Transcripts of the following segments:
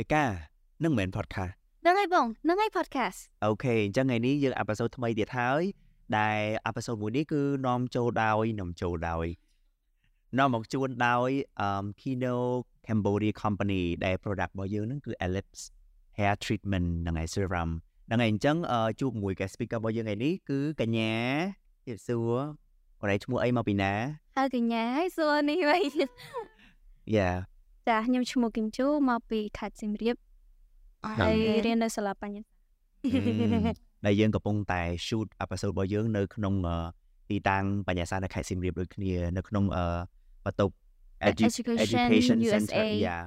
ឯកានឹងមិនមែន podcast ហ្នឹងហើយបងហ្នឹងហើយ podcast អូខេអញ្ចឹងថ្ងៃនេះយើងអេពីសូតថ្មីទៀតហើយដែលអេពីសូតមួយនេះគឺនាំចូលដោយនាំចូលដោយនាំមកជួនដោយអឺ Kino Cambodia Company ដែល product របស់យើងហ្នឹងគឺ Ellipse hair treatment ហ្នឹងហើយ serum ហ្នឹងហើយអញ្ចឹងជួបមួយ guest speaker របស់យើងថ្ងៃនេះគឺកញ្ញាជម្រាបសួរអរេឈ្មោះអីមកពីណាហើយកញ្ញាហើយសួរនេះវិញ Yeah ចាខ្ញុំឈ្មោះគឹមជូមកពីខេត្តសៀមរាបហើយរៀននៅសាលាបញ្ញាដែលយើងកំពុងតែ shoot episode របស់យើងនៅក្នុងទីតាំងបញ្ញាសាស្ត្រនៅខេត្តសៀមរាបដូចគ្នានៅក្នុងបន្ទប់ Education Center yeah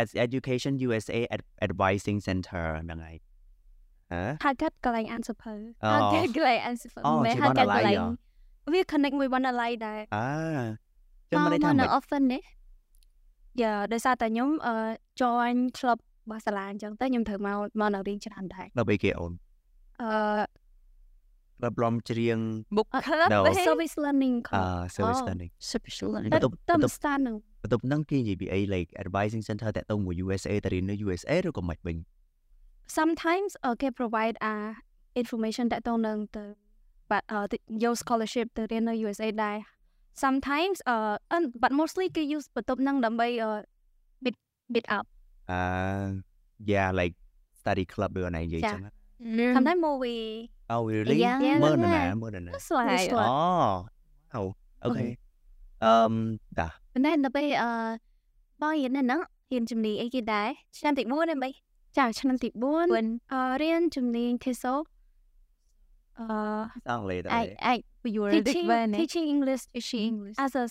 as Education USA Advising Center ហ្នឹងហើយហ៎ហៅកាត់កន្លែងអានសភៅហៅកាត់កន្លែងអានសភៅមិនហៅកាត់កន្លែងវា connect មួយបណ្ណាល័យដែរអើចឹងមិនថានៅ often នេះ យ៉ាដោយសារតែខ្ញុំអឺ join club របស់សាលាអញ្ចឹងទៅខ្ញុំត្រូវមកមកនៅរៀនច្រើនដែរដើម្បីគេអូនអឺក្លឹបរំច្រៀង book club service learning អឺ service learning service learning ទៅទៅស្តាននឹងបន្ទប់ហ្នឹងគេនិយាយពីអី like advising center តាក់ទងមួយ USA ទៅរៀននៅ USA ឬក៏មិនវិញ sometimes គេ provide a information តាក់ទងនឹងទៅបាទយក scholarship ទៅរៀននៅ USA ដែរ sometimes uh but mostly គេ use បន្ទប់ហ្នឹងដើម្បី bit bit up អឺ yeah like study club ឬអីនិយាយចឹង sometimes movie oh really មើលណាមើលណាអូអូអូខេអឺតាប៉ុន្តែដល់ពេលអឺបងរៀននៅហ្នឹងរៀនជំនាញអីគេដែរឆ្នាំទី4ទេបីចាឆ្នាំទី4អឺរៀនជំនាញ TESOL អឺអង់គ្លេសដែរអាច teaching teaching English teaching English as a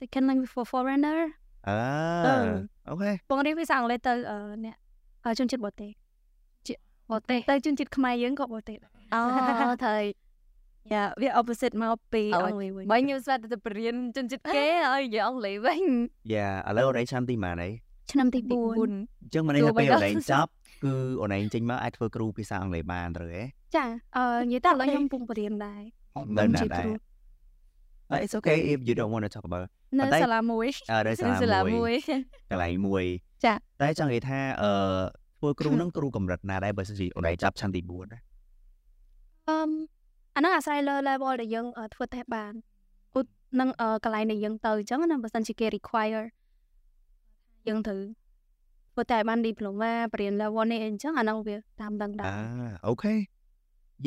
second language for foreigner អឺអូខេបងរៀនភាសាអង់គ្លេសទៅអ្នកជនជាតិបរទេសបរទេសទៅជនជាតិខ្មែរយើងក៏បរទេសអូត្រូវយ៉ាវា opposite មកពីអង់គ្លេសវិញបើខ្ញុំស្វាទៅបរៀនជនជាតិគេឲ្យនិយាយអង់គ្លេសវិញយ៉ាឥឡូវអូនឯងឆ្នាំទីម៉ានអីឆ្នាំទី4អញ្ចឹងមិនន័យថាពេលអូនឯងចាប់ គឺអូនឯងចេញមកអាចធ្វើគ្រូភាសាអង់គ្លេសបានត្រូវទេចាអឺនិយាយតែឥឡូវខ្ញុំកំពុងបរៀនដែរនៅណាដែរ It's okay if you don't want to talk about នៅសាលាមួយអឺនៅសាលាមួយកន្លែងមួយចាតែចង់និយាយថាអឺធ្វើគ្រូនឹងគ្រូកម្រិតណាដែរបើសិនជាអូនឯងចាប់ឆ្នាំទី4ណាអឺអាហ្នឹងអាស្រ័យលើ level ដែលយើងធ្វើតេស្តបានឧទនឹងកន្លែងដែលយើងទៅអញ្ចឹងណាបើសិនជាគេ require យើងត្រូវ ធ្វើតែបាន diploma បរិញ្ញា level នេះអញ្ចឹងអាហ្នឹងវាតាមដឹងដែរអាអូខេ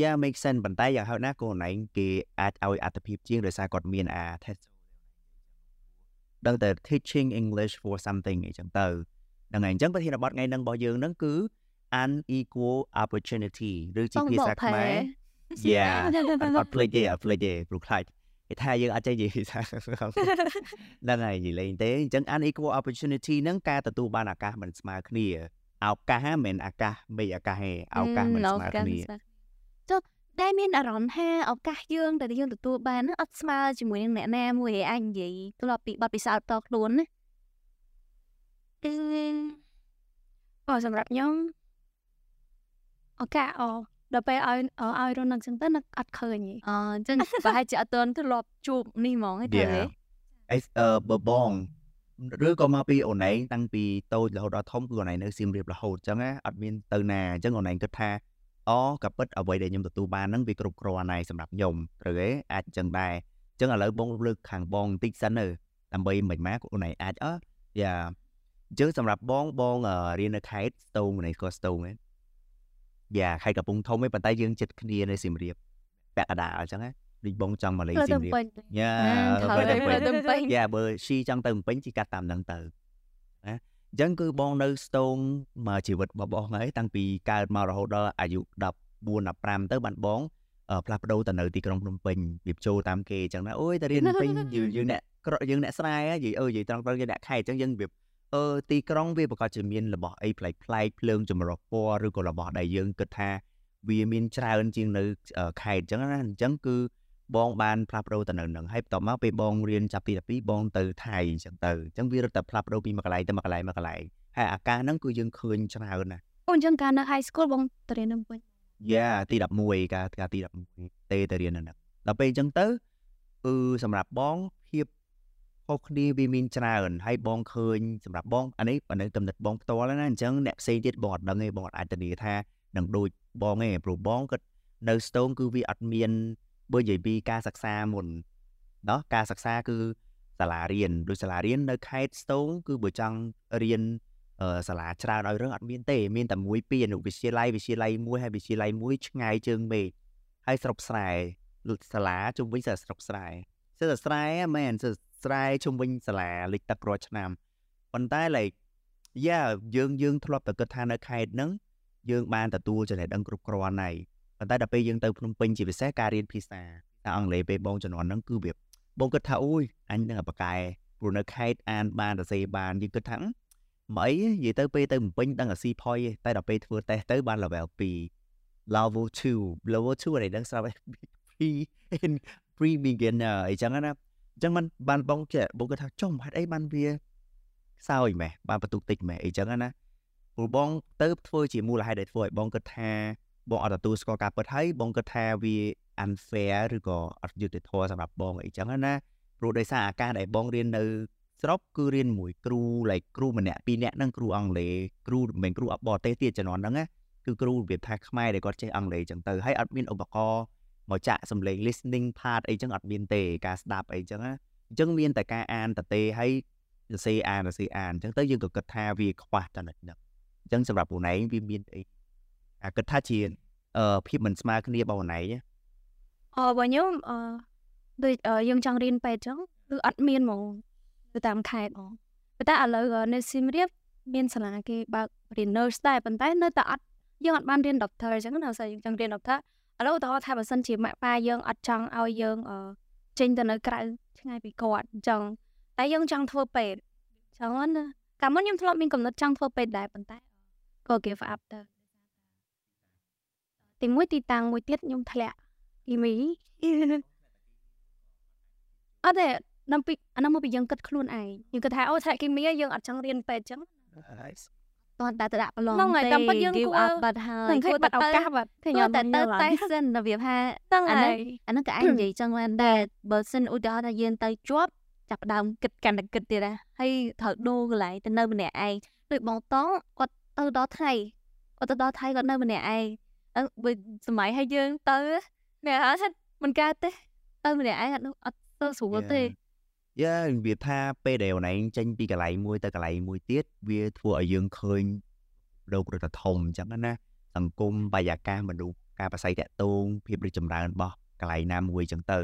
Yeah make sense ប៉ុន្តែយ៉ាងហោចណាស់កូនឯងគេអាចឲ្យអត្ថភាពជាងដោយសារគាត់មានអា test ដឹងតែ teaching English for something អីចឹងទៅហ្នឹងហើយអញ្ចឹងប្រធានបទថ្ងៃហ្នឹងរបស់យើងហ្នឹងគឺ unequal opportunity ឬជាភាសាខ្មែរ Yeah អត់ភ្លេចទេអត់ភ្លេចទេព្រោះខ្លាច គេថាយើងអត់ចេះនិយាយភាសាហ្នឹងហើយនិយាយលេងទេអញ្ចឹង unequal opportunity ហ្នឹងការទទួលបានឱកាសមិនស្មើគ្នាឱកាសមិនឱកាសមិនឱកាសទេឱកាសមិនស្មើគ្នាចុះតែមានអារម្មណ៍ថាឱកាសយើងដែលយើងទទួលបានអត់ស្មើជាមួយនឹងអ្នកណាមួយអាចនិយាយទល់ពីបទពិសោធន៍តខ្លួនណាគឺអូសម្រាប់ខ្ញុំឱកាសអូ ដល់ពេលឲ្យឲ្យរនឹងចឹងទៅនឹកអត់ឃើញទេអញ្ចឹងប្រហែលជាអត់ទាន់ធ្លាប់ជួបនេះហ្មងទេទេអីអឺបបងឬក៏មកពីអូនឯងតាំងពីតូចរហូតដល់ធំគឺអូនឯងនៅសៀមរាបរហូតអញ្ចឹងអត់មានទៅណាអញ្ចឹងអូនឯងគិតថាអូក៏ពិតអ្វីដែលខ្ញុំទទួលបានហ្នឹងវាគ្រប់គ្រាន់ហើយសម្រាប់ខ្ញុំត្រូវទេអាចអញ្ចឹងដែរអញ្ចឹងឥឡូវបងលើកខាងបងបន្តិចសិនទៅដើម្បីមិនម៉ាអូនឯងអាចអឺយ៉ាអញ្ចឹងសម្រាប់បងបងរៀននៅខេត្តស្ទោងនៅក៏ស្ទោងហ្នឹង យ៉ាខេត្តកំពង់ធំឯងប៉ុន្តែយើងចិត្តគ្នានៅសៀមរាបពាក់កណ្ដាលអញ្ចឹងណាដូចបងចង់មកលេងសៀមរាបយ៉ាទៅពេញយ៉ាបើស៊ីចង់ទៅពេញជីកាត់តាមហ្នឹងទៅណាអញ្ចឹងគឺបងនៅស្ទងមកជីវិតរបស់បងហើយតាំងពីកើតមករហូតដល់អាយុ14 15ទៅបានបងផ្លាស់ប្ដូរទៅនៅទីក្រុងភ្នំពេញរៀបចូលតាមគេអញ្ចឹងណាអូយតែរៀនពេញយើងអ្នកក្រយើងអ្នកស្រែនិយាយអើនិយាយត្រង់ត្រង់យើងអ្នកខេត្តអញ្ចឹងយើងរៀប អឺទីក្រុងវាប្រកាសជាមានរបស់អីប្លែកប្លែកភ្លើងចម្រុះពណ៌ឬក៏របស់ដែលយើងគិតថាវាមានច្រើនជាងនៅខេត្តអញ្ចឹងណាអញ្ចឹងគឺបងបានផ្លាស់ប្ដូរទៅនៅនឹងហើយបន្ទាប់មកពេលបងរៀនចាប់ទី12បងទៅថៃអញ្ចឹងទៅអញ្ចឹងវារត់តែផ្លាស់ប្ដូរពីមួយកន្លែងទៅមួយកន្លែងមួយកន្លែងហើយអាការហ្នឹងគឺយើងឃើញច្រើនណាអូអញ្ចឹងកាលនៅ high school បងទៅរៀននៅវិញយ៉ាទី11កាលកាលទី11ទេទៅរៀននៅហ្នឹងដល់ពេលអញ្ចឹងទៅគឺសម្រាប់បងភាព ខុសគ្នាវាមានច្រើនហើយបងឃើញសម្រាប់បងអានេះអានេះកំណត់បងផ្ទាល់ណាអញ្ចឹងអ្នកផ្សេងទៀតបងអត់ដឹងទេបងអត់អាចធានាថានឹងដូចបងទេព្រោះបងគាត់នៅ Stone គឺវាអត់មានបើនិយាយពីការសិក្សាមុនណោះការសិក្សាគឺសាលារៀនដូចសាលារៀននៅខេត្ត Stone គឺបើចង់រៀនសាលាច្រើនឲ្យរឿងអត់មានទេមានតែមួយពីរអនុវិទ្យាល័យវិទ្យាល័យមួយហើយវិទ្យាល័យមួយឆ្ងាយជើងមេឃហើយស្រុកស្រែសាលាជុំវិញស្រុកស្រែ សិស្សស្រែមែនសិស្សស្រែជុំវិញសាលាលិចទឹករាល់ឆ្នាំប៉ុន្តែ like យ៉ាយើងយើងធ្លាប់តែគិតថានៅខេត្តហ្នឹងយើងបានទទួលចំណេះដឹងគ្រប់គ្រាន់ហើយប៉ុន្តែដល់ពេលយើងទៅភ្នំពេញជាពិសេសការរៀនភាសាតែអង់គ្លេសពេលបងជំនាន់ហ្នឹងគឺវាបងគិតថាអូយអញនឹងបកកែព្រោះនៅខេត្តអានបានសរសេរបានយើងគិតថាមកអីនិយាយទៅពេលទៅភ្នំពេញដឹងអាស៊ីផុយតែដល់ពេលធ្វើតេស្តទៅបាន level 2 level 2 level 2អីដឹងស្រាប់ pre pre beginner អីចឹងណាអញ្ចឹងมันបានបងចេះបងគាត់ថាចុះហេតុអីបានវាខ្សោយម៉េះបានបន្ទុកតិចម៉េះអីចឹងណាព្រោះបងទៅធ្វើជាមូលហេតុដែលធ្វើឲ្យបងគិតថាបងអត់ទទួលស្គាល់ការពិតហើយបងគិតថាវា unfair ឬក៏អត់យុត្តិធម៌សម្រាប់បងអីចឹងណាព្រោះដោយសារអាការដែលបងរៀននៅស្រុកគឺរៀនមួយគ្រូ like គ្រូម្នាក់ពីរនាក់ហ្នឹងគ្រូអង់គ្លេសគ្រូមិនមែនគ្រូអបតេទៀតជំនាន់ហ្នឹងណាគឺគ្រូរបៀបថាខ្មែរដែលគាត់ចេះអង់គ្លេសចឹងទៅហើយអត់មានឧបករណ៍ មកចាក់សំឡេង listening part អីចឹងអត់មានទេការស្ដាប់អីចឹងណាអញ្ចឹងមានតែការអានតទេហើយសរសេរអានសរសេរអានអញ្ចឹងទៅយើងក៏គិតថាវាខ្វះចំណុចហ្នឹងអញ្ចឹងសម្រាប់ខ្លួនឯងវាមានអីអាគិតថាជាអឺភាពមិនស្មើគ្នារបស់ខ្លួនឯងអឺបើខ្ញុំអឺដូចយើងចង់រៀនពេទ្យចឹងគឺអត់មានហ្មងទៅតាមខេត្តហ្មងប៉ុន្តែឥឡូវនៅសៀមរាបមានសាលាគេបើករៀន nurse ដែរប៉ុន្តែនៅតែអត់យើងអត់បានរៀន doctor អញ្ចឹងនៅស្អីយើងចង់រៀន doctor ឥឡូវឧទាហរណ៍ថាបើសិនជាម៉ាក់ប៉ាយើងអត់ចង់ឲ្យយើងអឺចេញទៅនៅក្រៅឆ្ងាយពីគាត់អញ្ចឹងតែយើងចង់ធ្វើពេទ្យអញ្ចឹងណាកាលមុនខ្ញុំធ្លាប់មានកំណត់ចង់ធ្វើពេទ្យដែរប៉ុន្តែក៏ give up ទៅទីមួយទីតាំងមួយទៀតខ្ញុំធ្លាក់គីមីអត់ទេដល់ពីអានោះមកពីយើងគិតខ្លួនឯងយើងគិតថាអូធ្លាក់គីមីយើងអត់ចង់រៀនពេទ្យអញ្ចឹង តោះតែទៅដាក់ប្រឡងហ្នឹងហើយតាមពិតយើងគួរបាត់ហើយគួរបាត់ឱកាសបាត់ខ្ញុំតែទៅតែសិនរបៀបថាហ្នឹងហើយអាហ្នឹងក៏អាចនិយាយចឹងបានដែរបើសិនឧទាហរណ៍ថាយើងទៅជាប់ចាប់ដើមគិតកាន់តែគិតទៀតណាហើយត្រូវដូរកន្លែងទៅនៅម្នាក់ឯងដូចបងតងគាត់ទៅដល់ថៃគាត់ទៅដល់ថៃគាត់នៅម្នាក់ឯងបើសម័យឲ្យយើងទៅអ្នកហៅថាមិនកើតទេទៅម្នាក់ឯងអត់អត់ទៅស្រួលទេ យ៉ាវាថាពេលដែលអូនឯងចេញពីកន្លែងមួយទៅកន្លែងមួយទៀតវាធ្វើឲ្យយើងឃើញលោករដ្ឋធំអញ្ចឹងណាសង្គមបរិយាកាសមនុស្សការប្រស័យតាក់ទងភាពរីកចម្រើនរបស់កន្លែងណាមួយអញ្ចឹងទៅ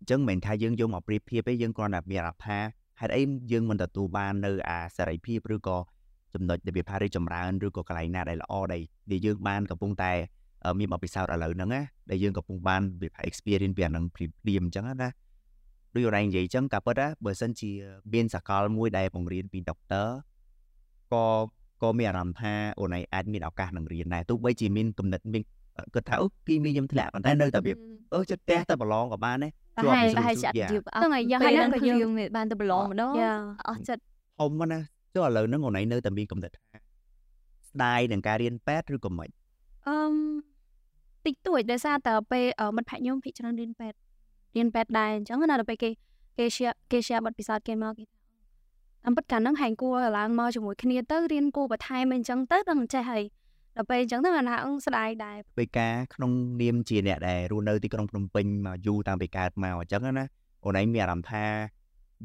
អញ្ចឹងមិនមែនថាយើងយកមកប្រៀបធៀបទេយើងគ្រាន់តែមានអារម្មណ៍ថាហេតុអីយើងមិនទទួលបាននៅអាសេរីភាពឬក៏ចំណុចដែលវាថារីកចម្រើនឬក៏កន្លែងណាដែលល្អដែលយើងបានកំពុងតែមានបទពិសោធន៍ឥឡូវហ្នឹងណាដែលយើងកំពុងបានវា experience ពីអាហ្នឹងព្រាមព្រាមអញ្ចឹងណា ដូចរ៉ៃនិយាយអញ្ចឹងការពិតណាបើសិនជាមានសកលមួយដែលបង្រៀនពីដុកទ័រក៏ក៏មានអារម្មណ៍ថាអូនឯងអាចមានឱកាសនឹងរៀនដែរទោះបីជាមានគំនិតមានគិតថាអូគីមីខ្ញុំធ្លាក់ប៉ុន្តែនៅតែវាអឺចិត្តផ្ទះទៅប្រឡងក៏បានដែរជាប់ប្រហែលជាអត់យឺហ្នឹងហើយយ៉ាងហ្នឹងក៏យើងបានទៅប្រឡងម្ដងអស់ចិត្តហុំណាចុះឥឡូវហ្នឹងអូនឯងនៅតែមានគំនិតថាស្ដាយនឹងការរៀនពេទ្យឬក៏មិនអឺតិចតួចដោយសារតើពេលមិត្តភក្តិខ្ញុំភិកច្រើនរៀនពេទ្យ រៀនពេទ្យដែរអញ្ចឹងណាដល់ពេលគេគេ share គេ share បទពិសោធន៍គេមកគេថាអំពិតកាលហ្នឹងហែងគួរឡើងមកជាមួយគ្នាទៅរៀនគួរបន្ថែមអញ្ចឹងទៅដឹងចេះហើយដល់ពេលអញ្ចឹងទៅអាណាអងស្ដាយដែរពេលការក្នុងនាមជាអ្នកដែលរស់នៅទីក្រុងភ្នំពេញមកយូរតាំងពីកើតមកអញ្ចឹងណាអូនឯងមានអារម្មណ៍ថា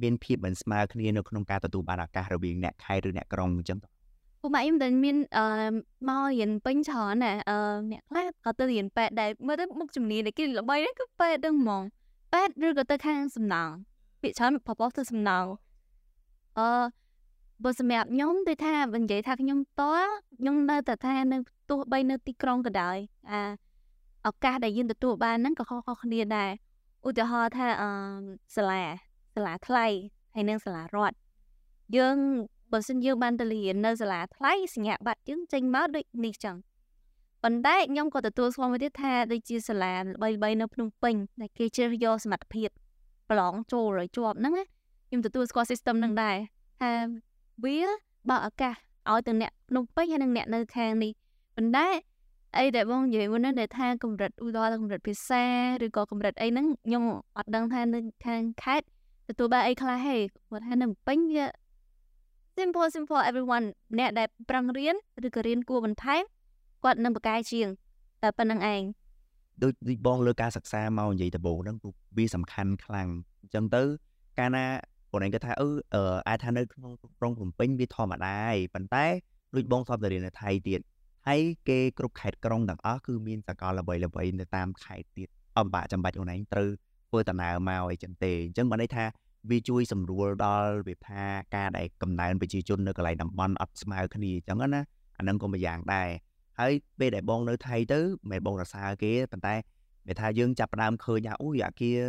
មានភាពមិនស្មើគ្នានៅក្នុងការទទួលបានឱកាសរវាងអ្នកខេត្តឬអ្នកក្រុងអញ្ចឹងពួកម៉ាក់ខ្ញុំតែមានអឺមករៀនពេញច្រើនណាអឺអ្នកខ្លះក៏ទៅរៀនពេទ្យដែរមើលទៅមុខជំនាញដែលគេល្បីហ្នឹងគឺពេទ្យហ្នឹងហ្មង ពេទ្យឬក៏ទៅខាងសំណងពាក្យច្រើនបបោះទៅសំណងអឺបើសម្រាប់ខ្ញុំដូចថាបើនិយាយថាខ្ញុំតខ្ញុំនៅតែថានៅទោះបីនៅទីក្រុងក៏ដោយអាឱកាសដែលយើងទទួលបានហ្នឹងក៏ខុសៗគ្នាដែរឧទាហរណ៍ថាអឺសាលាសាលាថ្លៃហើយនិងសាលារដ្ឋយើងបើសិនយើងបានទៅរៀននៅសាលាថ្លៃសញ្ញាបត្រយើងចេញមកដូចនេះចឹង ប៉ុន្តែខ្ញុំក៏ទទួលស្គាល់មួយទៀតថាដូចជាសាលាល្បីៗនៅភ្នំពេញដែលគេជ្រើសយកសមត្ថភាពប្រឡងចូលឲ្យជាប់ហ្នឹងខ្ញុំទទួលស្គាល់ system ហ្នឹងដែរថាវាបើឱកាសឲ្យទៅអ្នកភ្នំពេញហើយនិងអ្នកនៅខាងនេះប៉ុន្តែអីដែលបងនិយាយមុនហ្នឹងដែលថាកម្រិតឧទាហរណ៍កម្រិតភាសាឬក៏កម្រិតអីហ្នឹងខ្ញុំអត់ដឹងថានៅខាងខេត្តទទួលបានអីខ្លះហេគាត់ថានៅពេញវា simple simple everyone អ្នកដែលប្រឹងរៀនឬក៏រៀនគួរបន្ថែម គាត់នឹងបកកាយជាងតែប៉ុណ្្នឹងឯងដូចដូចបងលើការសិក្សាមកនិយាយដំបូងហ្នឹងវាសំខាន់ខ្លាំងអញ្ចឹងទៅ កាលណាបងឯងគាត់ថាអឺអាចថានៅក្នុងក្រុងភ្នំពេញវាធម្មតាឯងប៉ុន្តែដូចបងធ្លាប់ទៅរៀននៅថៃទៀតហើយគេគ្រប់ខេត្តក្រុងទាំងអស់គឺមានសកលល្បីល្បីនៅតាមខេត្តទៀតអំបាក់ចាំបាច់អូនឯងត្រូវធ្វើដំណើរមកអីចឹងទេអញ្ចឹងបានន័យថាវាជួយសម្រួលដល់វាថាការដែលកំណើនប្រជាជននៅកន្លែងតំបន់អត់ស្មើគ្នាអញ្ចឹងណាអានឹងក៏មួយយ៉ាងដែរ ហើយពេលដែលបងនៅថៃទៅមិនបងរសើរគេប៉ុន្តែវាថាយើងចាប់ផ្ដើមឃើញថាអូយអាគារ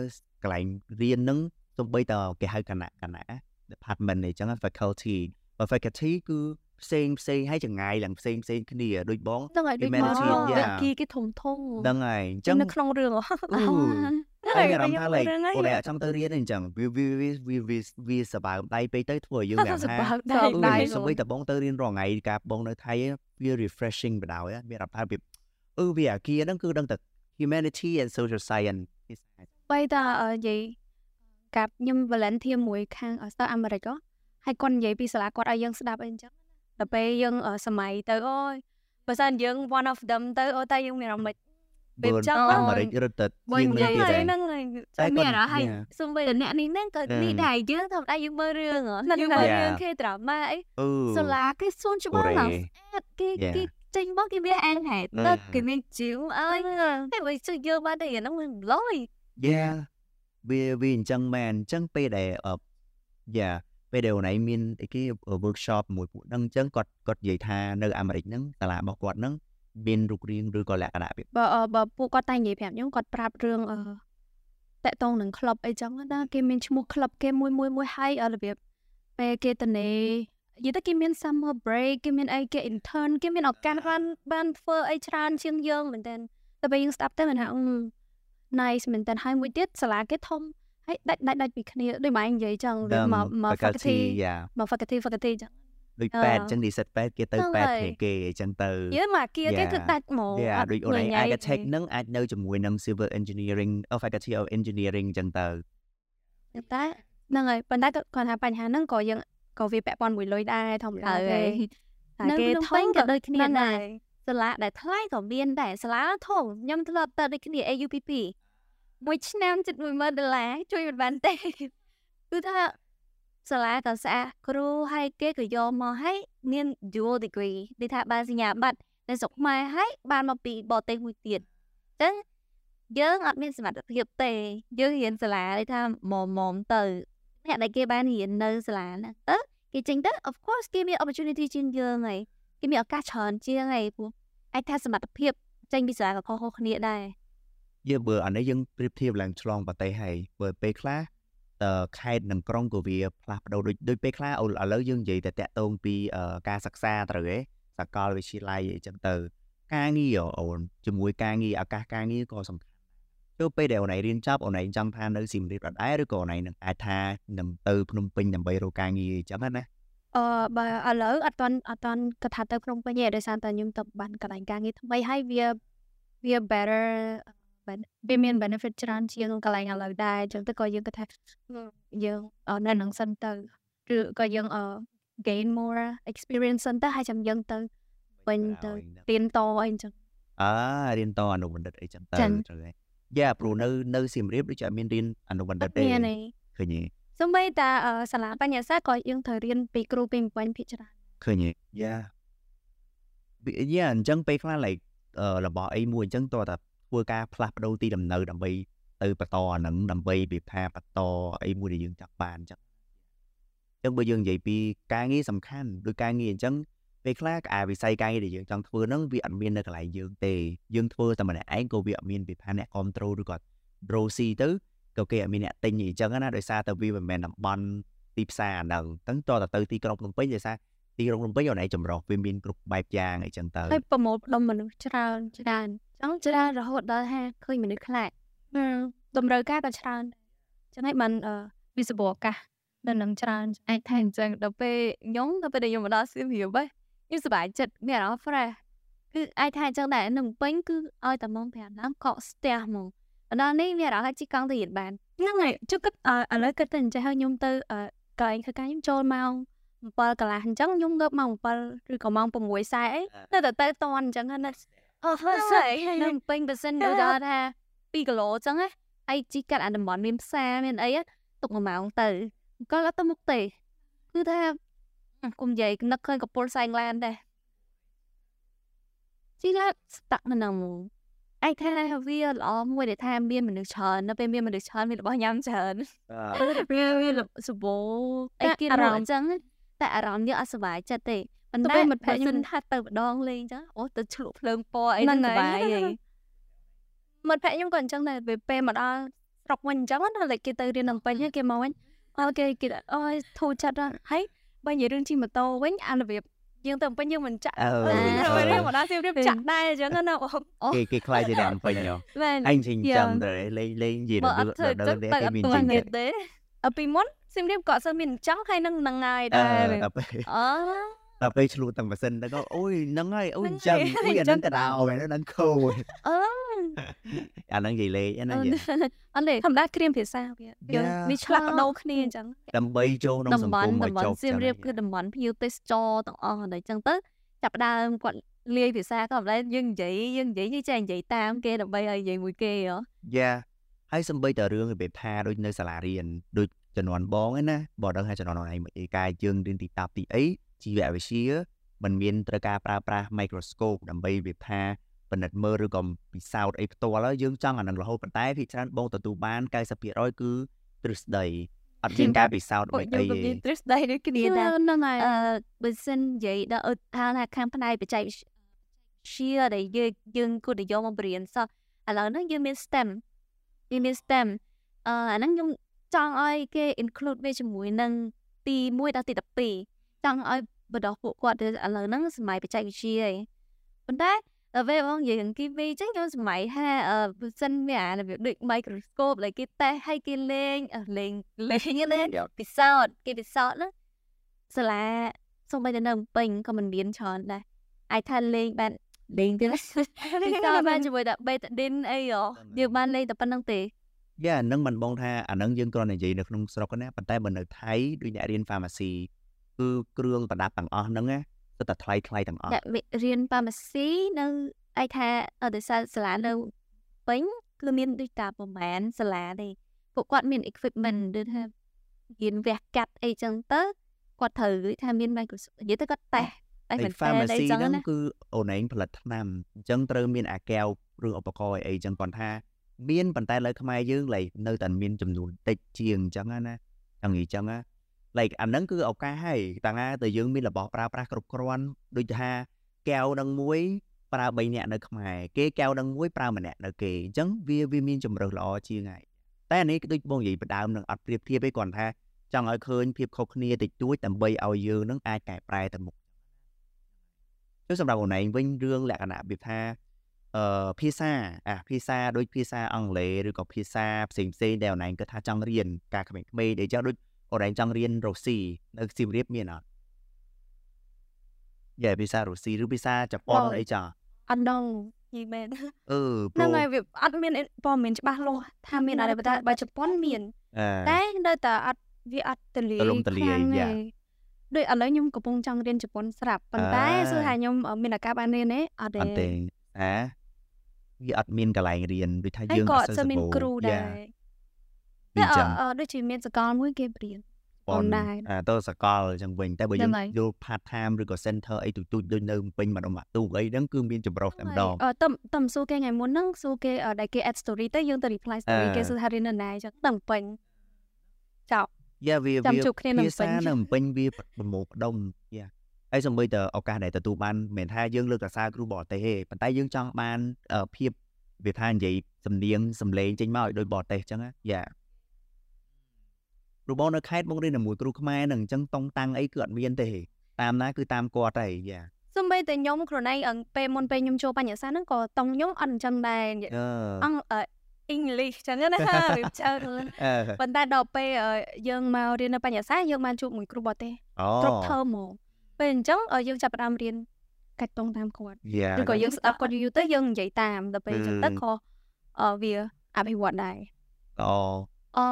កន្លែងរៀននឹងសំបីតគេហៅគណៈគណៈ department អញ្ចឹង faculty បើ faculty គឺផ្សេងផ្សេងហើយចងាយឡើងផ្សេងផ្សេងគ្នាដូចបងហ្នឹងហើយដូចមកវិគីគេធំធំហ្នឹងហើយអញ្ចឹងនៅក្នុងរឿងហើ យអារម្មណ៍ថាឡៃអូនឯងចង់ទៅរៀនអញ្ចឹងវាវាវាវាវាសបើដៃពេកទៅធ្វើឲ្យយើងយ៉ាងណាសបើដៃសម្បីតែបងទៅរៀនរាល់ថ្ងៃការបងនៅថៃវា refreshing បដ ாய் មានអារម្មណ៍ថាវាអឺវាអាគារហ្នឹងគឺដឹងតែ humanity and social science បែរតានិយាយកាប់ខ្ញុំ volunteer មួយខាងស្តាអាមេរិកហើយគាត់និយាយពីសាលាគាត់ឲ្យយើងស្ដាប់អីអញ្ចឹងដល់ពេលយើងសម័យទៅអូយបើសិនយើង one of them ទៅអូតែយើងមានអារម្មណ៍ ពេលចឹងអាមេរិករត់ទៅជាងនេះទៀតហ្នឹងហើយមានអារម្មណ៍ហើយសុំបីអ្នកនេះហ្នឹងក៏នេះដែរយើងធម្មតាយើងមើលរឿងយើងមើលរឿងគេដ្រាម៉ាអីសូឡាគេសួនច្បាស់ឡើងស្អាតគេគេចេញមកគេមានអានហេតុទឹកគេមានជីវអើយតែបើជួយយើងបានតែហ្នឹងមិនឡយយ៉ាវាវាអញ្ចឹងមែនអញ្ចឹងពេលដែលយ៉ាពេលដែលអូនឯងមានអីគេ workshop មួយពួកហ្នឹងអញ្ចឹងគាត់គាត់និយាយថានៅអាមេរិកហ្នឹងសាលារបស់គាត់ហ្នឹង មានរូបរាងឬក៏លក្ខណៈបើបើពួកគាត់តែនិយាយប្រាប់ខ្ញុំគាត់ប្រាប់រឿងអឺតកតងនឹងក្លឹបអីចឹងណាគេមានឈ្មោះក្លឹបគេមួយមួយមួយហើយរបៀបពេលគេតនេនិយាយទៅគេមាន summer break គេមានអីគេ intern គេមានឱកាសបានបានធ្វើអីច្រើនជាងយើងមែនតើតែពេលយើងស្ដាប់ទៅមិនថា nice មែនតើហើយមួយទៀតសាលាគេធំហើយដាច់ដាច់ដាច់ពីគ្នាដូចម៉ែនិយាយចឹងដូចមកមក faculty មក faculty faculty ចឹង ដូចប៉ែតអញ្ចឹងនិស្សិតប៉ែតគេទៅប៉ែតគ្នាគេអញ្ចឹងទៅយើមកគៀគេគឺដាច់ហ្មងយ៉ាដូចអូនឯង architect នឹងអាចនៅជាមួយនឹង civil engineering of faculty of engineering អញ្ចឹងទៅតែហ្នឹងហើយប៉ុន្តែគាត់ថាបញ្ហាហ្នឹងក៏យើងក៏វាពាក់ព័ន្ធមួយលុយដែរធម្មតាទេតែគេធំក៏ដូចគ្នាដែរសាលាដែលថ្លៃក៏មានដែរសាលាធំខ្ញុំធ្លាប់ទៅដូចគ្នា AUPP មួយឆ្នាំជិត10000ដុល្លារជួយមិនបានទេគឺថា សាលាក៏ស្អាតគ្រូហើយគេក៏យកមកឲ្យមាន dual degree និយាយថាបានសញ្ញាបត្រនៅស្រុកខ្មែរហើយបានមកពីបរទេសមួយទៀតអញ្ចឹងយើងអត់មានសមត្ថភាពទេយើងរៀនសាលានិយាយថាមុំមុំទៅអ្នកដែលគេបានរៀននៅសាលាហ្នឹងទៅគេចេញទៅ of course គេមាន opportunity ជាងយើងហើយគេមានឱកាសច្រើនជាងហើយព្រោះអាចថាសមត្ថភាពចេញពីសាលាក៏ខុសៗគ្នាដែរយើងបើអានេះយើងប្រៀបធៀបឡើងឆ្លងប្រទេសហើយបើពេលខ្លះតើ ខេត្តនិងក្រុងក៏វាផ្លាស់ប្ដូរដូចដូចពេលខ្លះឥឡូវយើងនិយាយតែតាក់ទងពីការសិក្សាត្រូវហ៎សាកលវិទ្យាល័យអីចឹងទៅ ការងារអូនជាមួយការងារឱកាសការងារក៏សំខាន់ទៅពេលដែលអូនឯងរៀនចប់អូនឯងចង់ថានៅសៀមរាបដដែលឬក៏អូនឯងនឹងអាចថានឹងទៅភ្នំពេញដើម្បីរកការងារអញ្ចឹងណាអឺបើឥឡូវអត់តន់អត់តន់គាត់ថាទៅភ្នំពេញទេដោយសារតែខ្ញុំទៅបានកន្លែងការងារថ្មីហើយវាវា better វាមាន benefit ច្រើនជាងកន្លែងឥឡូវដែរអញ្ចឹងទៅក៏យើងគិតថាយើងនៅនឹងសិនទៅឬក៏យើង gain more experience សិនទៅហើយចាំយើងទៅវិញទៅរៀនតអីអញ្ចឹងអើរៀនតអនុបណ្ឌិតអីចឹងទៅត្រូវហើយយ៉ាព្រោះនៅនៅសៀមរាបដូចជាមានរៀនអនុបណ្ឌិតទេឃើញទេសូម្បីតាសាលាបញ្ញាសាក៏យើងត្រូវរៀនពីគ្រូពីបំពេញភាគច្រើនឃើញទេយ៉ាយ៉ាអញ្ចឹងពេលខ្លះ like របស់អីមួយអញ្ចឹងតើតា ធ្វើការផ្លាស់ប្ដូរទីលំនៅដើម្បីទៅបន្តអានឹងដើម្បីវាថាបន្តអីមួយដែលយើងចង់បានអញ្ចឹងអញ្ចឹងបើយើងនិយាយពីការងារសំខាន់ដូចការងារអញ្ចឹងពេលខ្លះអាវិស័យការងារដែលយើងចង់ធ្វើហ្នឹងវាអត់មាននៅកន្លែងយើងទេយើងធ្វើតែម្នាក់ឯងក៏វាអត់មានវិភាអ្នកគ្រប់ត្រូលឬក៏ draw C ទៅក៏គេអត់មានអ្នកទិញអញ្ចឹងណាដោយសារតែវាមិនមែនតំបន់ទីផ្សារហ្នឹងអញ្ចឹងតើទៅទីក្រុងភ្នំពេញដោយសារទីក្រុងភ្នំពេញអូនឯងចម្រុះវាមានគ្រប់បែបយ៉ាងអីចឹងទៅហើយប្រមូលផ្ដុំមនុស្សច្រើនច្រើន អញ្ចឹងច្រើនរហូតដល់ថាឃើញមនុស្សខ្លាចតម្រូវការក៏ច្រើនចឹងហើយបានវិស័យឱកាសនៅនឹងច្រើនអាចថាអញ្ចឹងដល់ពេលខ្ញុំដល់ពេលខ្ញុំមកដល់សៀមរាបខ្ញុំសប្បាយចិត្តមានអារម្មណ៍ fresh គឺអាចថាអញ្ចឹងដែរនៅពេញគឺឲ្យតែម៉ោង5ឡើងកក់ស្ទះហ្មងដល់នេះមានអារម្មណ៍ថាជីកង់ទៅរៀនបានហ្នឹងហើយជឹកគិតឥឡូវគិតទៅអញ្ចឹងហើយខ្ញុំទៅកន្លែងធ្វើការខ្ញុំចូលម៉ោង7កន្លះអញ្ចឹងខ្ញុំងើបម៉ោង7ឬក៏ម៉ោង6:40អីនៅតែទៅតន់អញ្ចឹងណា អូហើយស្អីនៅពេញបើសិនដូចថា2គីឡូអញ្ចឹងណាហើយជីកាត់អាតំបន់មានផ្សារមានអីទុកមួយម៉ោងទៅក៏អត់ទៅមុខទេគឺថាគុំនិយាយនឹកឃើញកពុលសែងឡានដែរជីឡាស្តាក់នៅនឹងឯថាវាល្អមួយដែលថាមានមនុស្សច្រើននៅពេលមានមនុស្សច្រើនមានរបស់ញ៉ាំច្រើនវាវាសបោអីគេរំអញ្ចឹងតែអារម្មណ៍យើងអត់សុបាយចិត្តទេ ប៉ុន្តែមិត្តភក្តិខ្ញុំថាទៅម្ដងលេងចឹងអូទៅឆ្លក់ភ្លើងពណ៌អីហ្នឹងសុបាយហីមិត្តភក្តិខ្ញុំក៏អញ្ចឹងដែរពេលមកដល់ស្រុកវិញអញ្ចឹងណាគេទៅរៀននឹងពេញគេមកវិញអើគេគេអូយធូរចិត្តហើយបើនិយាយរឿងជិះម៉ូតូវិញអារបៀបយើងទៅពេញយើងមិនចាក់អឺរឿងមកដល់សៀមរៀបចាក់ដែរអញ្ចឹងណាអូគេគេខ្លាចជាអ្នកពេញហ៎អញជិះចាំទៅលេងលេងនិយាយដល់ដល់តែមានជិះទេអពីមុនសៀមរៀបក៏អត់សូវមានអញ្ចឹងហើយនឹងនឹងហើយដែរអូ ដល់ពេលឆ្លូតតាំងម៉ាស៊ីនទៅក៏អូយហ្នឹងហើយអូយអញ្ចឹងអូយអាហ្នឹងកដៅមែនហ្នឹងខូចអឺអាហ្នឹងនិយាយលេងហ្នឹងអត់ទេធម្មតាគ្រាមភាសាវាយើងវាឆ្លាស់បដូរគ្នាអញ្ចឹងដើម្បីចូលក្នុងសង្គមឲ្យចប់សៀមរាបគឺតំបន់ភ្ញៀវទេសចរទាំងអស់ហ្នឹងអញ្ចឹងទៅចាប់ដើមគាត់លាយភាសាក៏មិនដែរយើងនិយាយយើងនិយាយនេះចេះនិយាយតាមគេដើម្បីឲ្យនិយាយមួយគេហ៎យ៉ាហើយសំបីតរឿងរបៀបថាដូចនៅសាលារៀនដូចជំនាន់បងឯណាបើដឹងថាជំនាន់ឯងឯកាយយើងរៀនទីតាប់ទីអី ជីវវិទ្យាมันមានត្រូវការប្រើប្រាស់ microscope ដើម្បីវាថាពិនិត្យមើលឬក៏ពិសោធន៍អីផ្ទាល់យើងចង់អានឹងរហូតប៉ុន្តែភាគច្រើនបងទទួលបាន90%គឺទ្រឹស្ដីអត់មានការពិសោធន៍អ្វីអីទេទ្រឹស្ដីដូចគ្នាដែរហ្នឹងហើយអឺបើសិននិយាយដល់ថាថាខាងផ្នែកបច្ចេកវិទ្យាដែលយើងយើងគួរតែយកមកបរៀនសោះឥឡូវហ្នឹងយើងមាន STEM យើងមាន STEM អឺអាហ្នឹងខ្ញុំចង់ឲ្យគេ include វាជាមួយនឹងទី1ដល់ទី12 ចង់ឲ្យបណ្ដោះពួកគាត់ទៅឥឡូវហ្នឹងសម័យបច្ចេកវិទ្យាឯងប៉ុន្តែដល់ពេលបងនិយាយគីមីអញ្ចឹងខ្ញុំសម័យហាអឺបើសិនមានអារបៀបដូច microscope ដែលគេតេស្តឲ្យគេលេងលេងលេងហ្នឹងពិសោធន៍គេពិសោធន៍ហ្នឹងសាលាសូម្បីតែនៅពេញក៏មិនមានច្រើនដែរអាចថាលេងបានលេងទៀតពិសោធន៍បានជាមួយតែបេតាឌីនអីហ៎យើងបានលេងតែប៉ុណ្្នឹងទេយ៉ាហ្នឹងមិនបងថាអាហ្នឹងយើងគ្រាន់តែនិយាយនៅក្នុងស្រុកណាប៉ុន្តែបើនៅថៃដូចអ្នករៀន pharmacy គឺគ្រឿងប្រដាប់ទាំងអស់ហ្នឹងណាគឺតែថ្លៃថ្លៃទាំងអស់អ្នករៀន pharmacy នៅឯថាអត់សាសាលានៅពេញគឺមានដូចតាប្រហែលសាលាទេពួកគាត់មាន equipment ដូចថារៀនវះកាត់អីចឹងទៅគាត់ត្រូវថាមាន Microsoft និយាយទៅគាត់តេស្តតែមិនតែអីចឹងណាគឺអូនឯងផលិតថ្នាំអញ្ចឹងត្រូវមានអាកែវឬឧបករណ៍អីចឹងគាត់ថាមានប៉ុន្តែលើខ្មែរយើងឡៃនៅតែមានចំនួនតិចជាងអញ្ចឹងណាចង់និយាយអញ្ចឹងណា like អាហ្នឹងគឺឱកាសហើយតាំងណាតែយើងមានរបស់ប្រើប្រាស់គ្រប់គ្រាន់ដូចថាកែវនឹងមួយប្រើ3នាក់នៅខ្មែរគេកែវនឹងមួយប្រើម្នាក់នៅគេអញ្ចឹងវាវាមានជំរើសល្អជាងហើយតែអានេះដូចបងនិយាយបដើមនឹងអត់ប្រៀបធៀបទេគ្រាន់ថាចង់ឲ្យឃើញភាពខុសគ្នាតិចតួចដើម្បីឲ្យយើងនឹងអាចកែប្រែទៅមុខចុះសម្រាប់អូនឯងវិញរឿងលក្ខណៈវាថាអឺភាសាអាភាសាដូចភាសាអង់គ្លេសឬក៏ភាសាផ្សេងផ្សេងដែលអូនឯងគិតថាចង់រៀនការក្មេងៗដែលចឹងដូច អូនឯងចង់រៀនរុស្ស៊ីនៅសៀមរាបមានអត់យ៉ាភាសារុស្ស៊ីឬភាសាជប៉ុនអីចាអត់ដឹងយីមែនអឺហ្នឹងហើយវាអត់មានព័ត៌មានច្បាស់លាស់ថាមានអីតែបើជប៉ុនមានតែនៅតែអត់វាអត់ទលាយទលាយយ៉ាដូចឥឡូវខ្ញុំកំពុងចង់រៀនជប៉ុនស្រាប់ប៉ុន្តែសួរថាខ្ញុំមានឱកាសបានរៀនទេអត់ទេអត់ទេអាវាអត់មានកន្លែងរៀនដូចថាយើងអត់សូវមានគ្រូដែរ ពីចឹងដូចជាមានសកលមួយគេបរៀនប៉ុនដែរអាទៅសកលអញ្ចឹងវិញតែបើយើងយល់ part time ឬក៏ center អីទូចៗដូចនៅពេញម្ដងទូកអីហ្នឹងគឺមានចម្រុះតែម្ដងអឺតំតំសួរគេថ្ងៃមុនហ្នឹងសួរគេដែលគេ add story ទៅយើងទៅ reply story គេសួរថារៀននៅណាអញ្ចឹងតំពេញចប់យ៉ាវាវាភាសានៅពេញវាប្រមូលផ្ដុំយ៉ាហើយសំបីតឱកាសដែលទទួលបានមិនមែនថាយើងលើកសរសើរគ្រូបរទេសទេប៉ុន្តែយើងចង់បានភាពវាថានិយាយសំនៀងសំឡេងចេញមកឲ្យដូចបរទេសអញ្ចឹងយ៉ាគ្រូបងនៅខេត្តបងរៀនជាមួយគ្រូខ្មែរនឹងអញ្ចឹងតុងតាំងអីគឺអត់មានទេតាមណាគឺតាមគាត់ទេយ៉ាសំបីតែខ្ញុំខ្លួនឯងពេលមុនពេលខ្ញុំចូលបញ្ញសាហ្នឹងក៏តុងខ្ញុំអត់អញ្ចឹងដែរអង់អឺ English ចឹងណារៀបច្រើនប៉ុន្តែដល់ពេលយើងមករៀននៅបញ្ញសាយើងបានជួបមួយគ្រូបរទេសគ្រប់ធើមកពេលអញ្ចឹងយើងចាប់ផ្ដើមរៀនកាច់តងតាមគាត់ឬក៏យើងស្ដាប់គាត់យូរទៅយើងនិយាយតាមដល់ពេលអញ្ចឹងទៅក៏វាអភិវឌ្ឍដែរអូ អឺ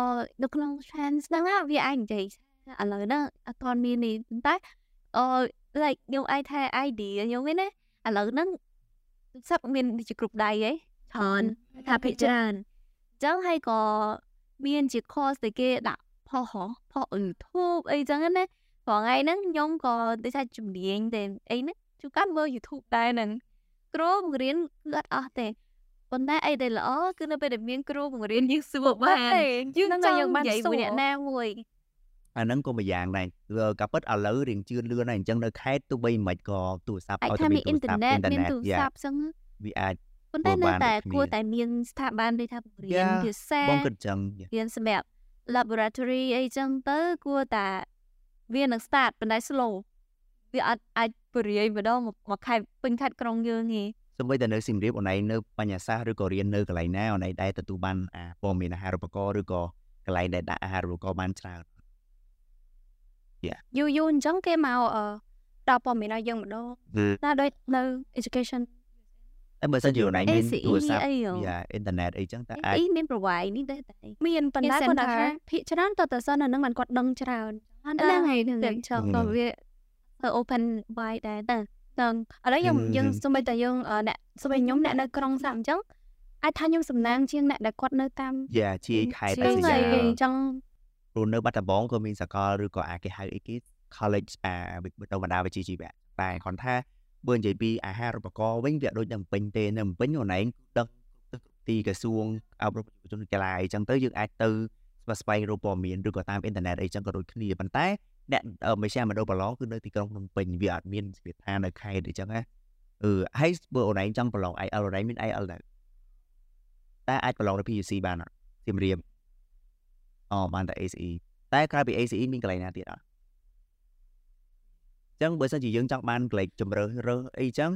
នៅក្នុង chance ហ្នឹងណាវាអាចនិយាយថាឥឡូវហ្នឹងអត់ទាន់មាននេះប៉ុន្តែអឺ like ខ្ញុំអាចថា idea ខ្ញុំឯណាឥឡូវហ្នឹងសឹកមានដូចជាគ្រប់ដៃហ៎ច្រើនថាភិកច្រើនអញ្ចឹងហើយក៏មានជា course ដែលគេដាក់ផុសហ៎ផុស YouTube អីចឹងណាព្រោះថ្ងៃហ្នឹងខ្ញុំក៏ដូចថាជំនាញតែអីហ្នឹងជួនកាលមើល YouTube ដែរហ្នឹងគ្រូបង្រៀនគឺអត់អស់ទេ ប៉ុន្តែអីដែលល្អគឺនៅពេលដែលមានគ្រូបង្រៀនយើងសួរបានយើងហ្នឹងចហើយង់យើងបាននិយាយសួមួយរអ្នកណាមួយអាហ្នឹងក៏មួយយ៉ាងដែរគឺកាពិតឥឡូវរៀងជឿនលឿនហើយអញ្ចឹងនៅខេត្តទោះបីមិនមិនក៏ទូរស័ព្ទអាចឲ្យថាតែមាមាននទូរស័ព្ទអ៊ីនធឺណិតមានទូរយ៉ាស័ព្ទចឹងវាអាចប៉ុន្តែធ្វើនៅបានតែដូចគ្នាគួរតែមានស្ថាប័នដូចថាបង្រៀន Yeah ភាសាបងគិតអញ្ចឹងរៀនសម្រាប់ laboratory អីចឹងទៅគួរតែវានឹង start ប៉ុន្តែ slow វាអត់អាចបរិយាយម្ដងមកមកខេត្តពេញខេត្តក្រុងយើងទេ សូម្បីតែនៅសៀមរាបអូនឯងនៅបញ្ញាសាស្ត្រឬក៏រៀននៅកន្លែងណាអូនឯងដែលទទួលបានអាព័ត៌មានអាហារូបករណ៍ឬក៏កន្លែងដែលដាក់អាហារូបករណ៍បានច្រើនយូរយូរអញ្ចឹងគេមកអឺដល់ព័ត៌មានឲ្យយើងម្ដងណាដូចនៅ education តែបើសិនជាអូនឯងមាន ACE ទូរស័ព្ទអីហ៎យ៉ាអ៊ីនធឺណិតអីចឹងតែអាចអីមាន provide នេះដែរតែមានប៉ុន្តែមានគាត់ថា center ភាគច្រើនតើតើសិននៅនឹងមិនគាត់ដឹងច្រើនអត់ហ្នឹងណាហើយហ្នឹងតែហើយចង់ហឹមក៏វាទៅ open wide ដែរតើហ្នឹងឥឡូវយើងហឹមយើងហឹមសូម្បីតែយើងអឺអ្នកសូម្បីខ្ញុំអ្នកនៅក្រុងសាប់អញ្ចឹងអាចថាខ្ញុំសំណាងជាងអ្នកដែលគាត់នៅតាមយ៉ាជាខេត្តជាតែងសហើយាយអញ្ចឹងព្រោះនៅបាត់ដំបងក៏មានសាកលឬក៏អាគេហៅអីគេ college អាវិទ្យាបណ្ដាវិជ្ជាជីវៈតែគាត់ថាបើនិយាយពីអាហារូបករណ៍វិញវាអត់ដូចនៅភ្នំពេញទេនៅភ្នំពេញអូនឯងគឺដឹងទៅទីក្រសួងអប់រំយុវជនកីឡាអីចឹងទៅយើងអាចទៅស្វែងស្វែងរកព័ត៌មានឬក៏តាមអ៊ីនធឺណិតអីចឹងក៏ដូចគ្នាប៉ុន្តែ អ្នកអឺមជ្ឈមណ្ឌលប្រឡងគឺនៅទីក្រុងភ្នំពេញវាអត់មានស្ថិតដ្ឋាននៅខេត្តអីចឹងណាអឺហើយបើអូនឯងចង់ប្រឡង IELTS អូនឯងមាន IELTS ដែរតែអាចប្រឡងនៅ PUC បានអត់សៀមរាបអូបានតែ ACE តែក្រៅពី ACE មានកន្លែងណាទៀតអត់ចឹងបើសិនជាយើងចង់បានកន្លែងជំរើសរើសអីចឹង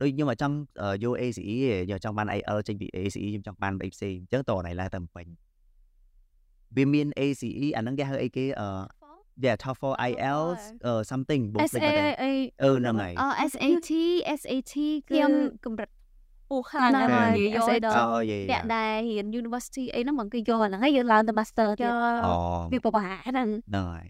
ដូចខ្ញុំអត់ចង់អឺយក ACE ទេខ្ញុំចង់បាន IELTS ចេញពី ACE ខ្ញុំចង់បានអីផ្សេងអញ្ចឹងតោះណៃឡើងទៅភ្នំពេញវាមាន ACE អាហ្នឹងគេហៅអីគេអឺ yeah TOEFL IELTS អឺ something បងភ្លេច SA បាត់ហើយអីអឺហ្នឹងហើយអ SAT SAT គឺខ្ញុំកម្រិតពូខ្លាំងហ្នឹងណាស់ហើយនិយាយ SAT ដល់អូយេអ្នកដែលរៀន university អីហ្នឹងមកគេយកអាហ្នឹងហើយយើងឡើងទៅ master ទៀតយកអូវាពិបាកហ្នឹងហ្នឹងហើយ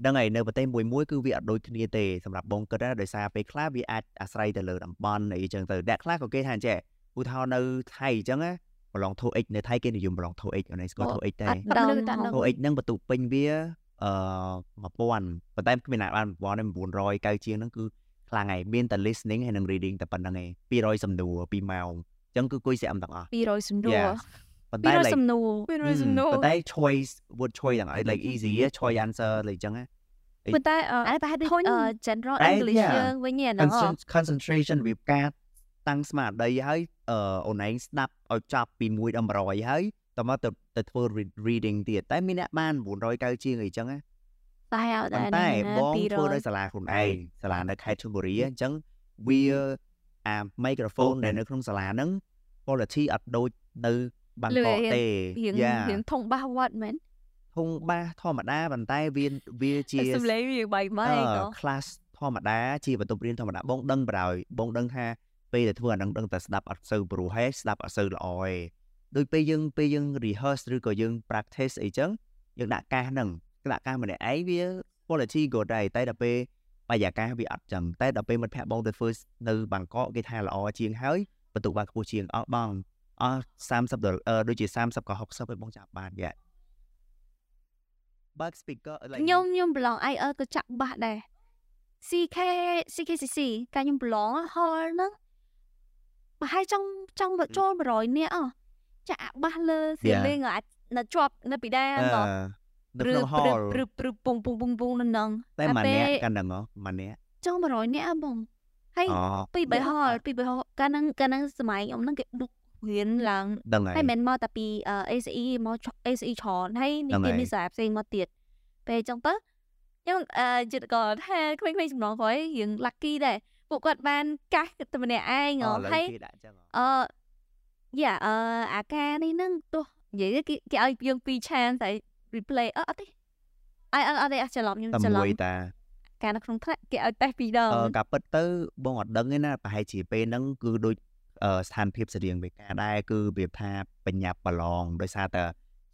ហ្នឹងហើយនៅប្រទេសមួយមួយគឺវាអត់ដូចគ្នាទេសម្រាប់បងគិតណាដោយសារពេលខ្លះវាអាចអាស្រ័យទៅលើតំបន់អីចឹងទៅអ្នកខ្លះក៏គេថាអញ្ចេះឧទាហរណ៍នៅថៃអញ្ចឹងណាប្រឡង TOEIC នៅថៃគេនិយមប្រឡង TOEIC អូនឯងស្គាល់ TOEIC ទេអត់បាត់ដឹងលើតាក់ដឹង TOEIC ហ្នឹងបន្ទុកពេញវា អឺ1000ប៉ុន្តែគ្មានអ្នកបាន1000ទេ900កៅជាងហ្នឹងគឺខ្លាំងហើយមានតែ listening ហើយនិង reading តែប៉ុណ្្នឹងឯង200សំណួរ2ម៉ោងអញ្ចឹងគឺគួយស្រាំទាំងអស់200សំណួរ Yeah ប៉ុន្តែពីរ like សំណួរហឹមប៉ុន្តែ choice word choice ទាំងអស់ like easy ហ៎ choice answer like អញ្ចឹងណាប៉ុន្តែអឺអានេះប្រហែលដូចធុញអឺ general តែ English យ៉ាយើងវិញឯហ្នឹងហ៎ Concent- concentration វាការតាំងស្មារតីហើយអឺអូនឯងស្ដាប់ឲ្យចប់ពី1ដល់100ហើយ តមកទៅទៅធ្វើ re- reading ទៀតតែមានអ្នកបាន990ជាងអីចឹងណាតែអត់ប៉ុដែរន្តែណាបងធ្វើនៅ200សាលាខ្លួនឯងសាលានៅខេត្តឈុនបុរីអញ្ចឹងវាអា microphone ដែលនៅក្នុងសាលាហ្នឹង quality អត់ដូចនៅបាងកកទេរៀងយ៉ារៀងធំបាសវត្តមែនធុងបាសធម្មតាប៉ុន្តែវាវាជាសំឡេងរៀងបែកម៉េចអឺក៏ class ធម្មតាជាបន្ទប់រៀនធម្មតាបងដឹងបណ្ដោយបងដឹងថាពេលដែលធ្វើអានឹងដឹងតែស្ដាប់អត់សូវព្រោះហេស្ដាប់អត់សូវល្អទេ ដូចពេលយើងពេលយើង rehearse ឬក៏យើង practice អីចឹងយើងដាក់កាសហ្នឹងដាក់កាសម្នាក់ឯងវា quality ក៏ដែរតែដល់ពេលបរិយាកាសវាអត់ចឹងតែដល់ពេលមិត្តភក្តិបងទៅធ្វើនៅបាងកកគេថាល្អជាងហើយបន្ទុកបានខ្ពស់ជាងអស់បងអស់30ដុល្លារអឺដូចជា30ក៏60ឲ្យបងចាប់បានយ៉ាបើក speaker like ខ្ញុំខ្ញុំប្រឡង IELTS ក៏ចាក់បាសដែរ CK CKCC កាលខ្ញុំប្រឡងហលហ្នឹងប្រហែលចង់ចង់មកចូល100នាក់អស់ ចាក់បាសលើសៀ Yeah. លេងអាចនៅជាប់នៅពីដែរអឺក៏នៅក្នុង hall ព្រឹបព្រឹបពុងពុងពុងពុងនៅនឹងតែម្ពេលនាក់កាន់ហ្នឹងហ៎ម្នាក់ចង់100នាក់អបងហើយអូពីបីហលពីបីហលកាលហ្នឹងកាលហ្នឹងសម័យខ្ញុំហ្នឹងគេឌុករៀនឡើងដឹងហើយហើយមិនមែនមកតែពីអឺ ACE មកចុះ ACE ច្រើនហើយនេះហ្នឹងគេហើយមានសារផ្សេងមកទៀតពេលអញ្ចឹងទៅខ្ញុំអឺចិត្តក៏ថាក្មេងៗចំណងក្រោយរៀង lucky ដែរពួកគាត់បានកាសតែម្នាក់ឯងអូហ៎ឥឡូវហើយគេដាក់ចឹងហ៎អឺ យ៉ាអឺអាការនេះហ្នឹងទោះនិយាយទៅគេគេឲ្យយើងពីរ chance តែ replay អត់អត់ទេអីអត់អត់ទេអត់ច្រឡំខ្ញុំតែច្រឡំមួយតាការនៅក្នុងថ្នាក់គេឲ្យតេស្តពីរដងអឺការពិតទៅបងអត់ដឹងទេណាប្រហែលជាពេលហ្នឹងគឺដូចអឺស្ថានភាពស្តៀងវេកាដែរគឺវាថាបញ្ញាប់ប្រឡងដោយសារតែ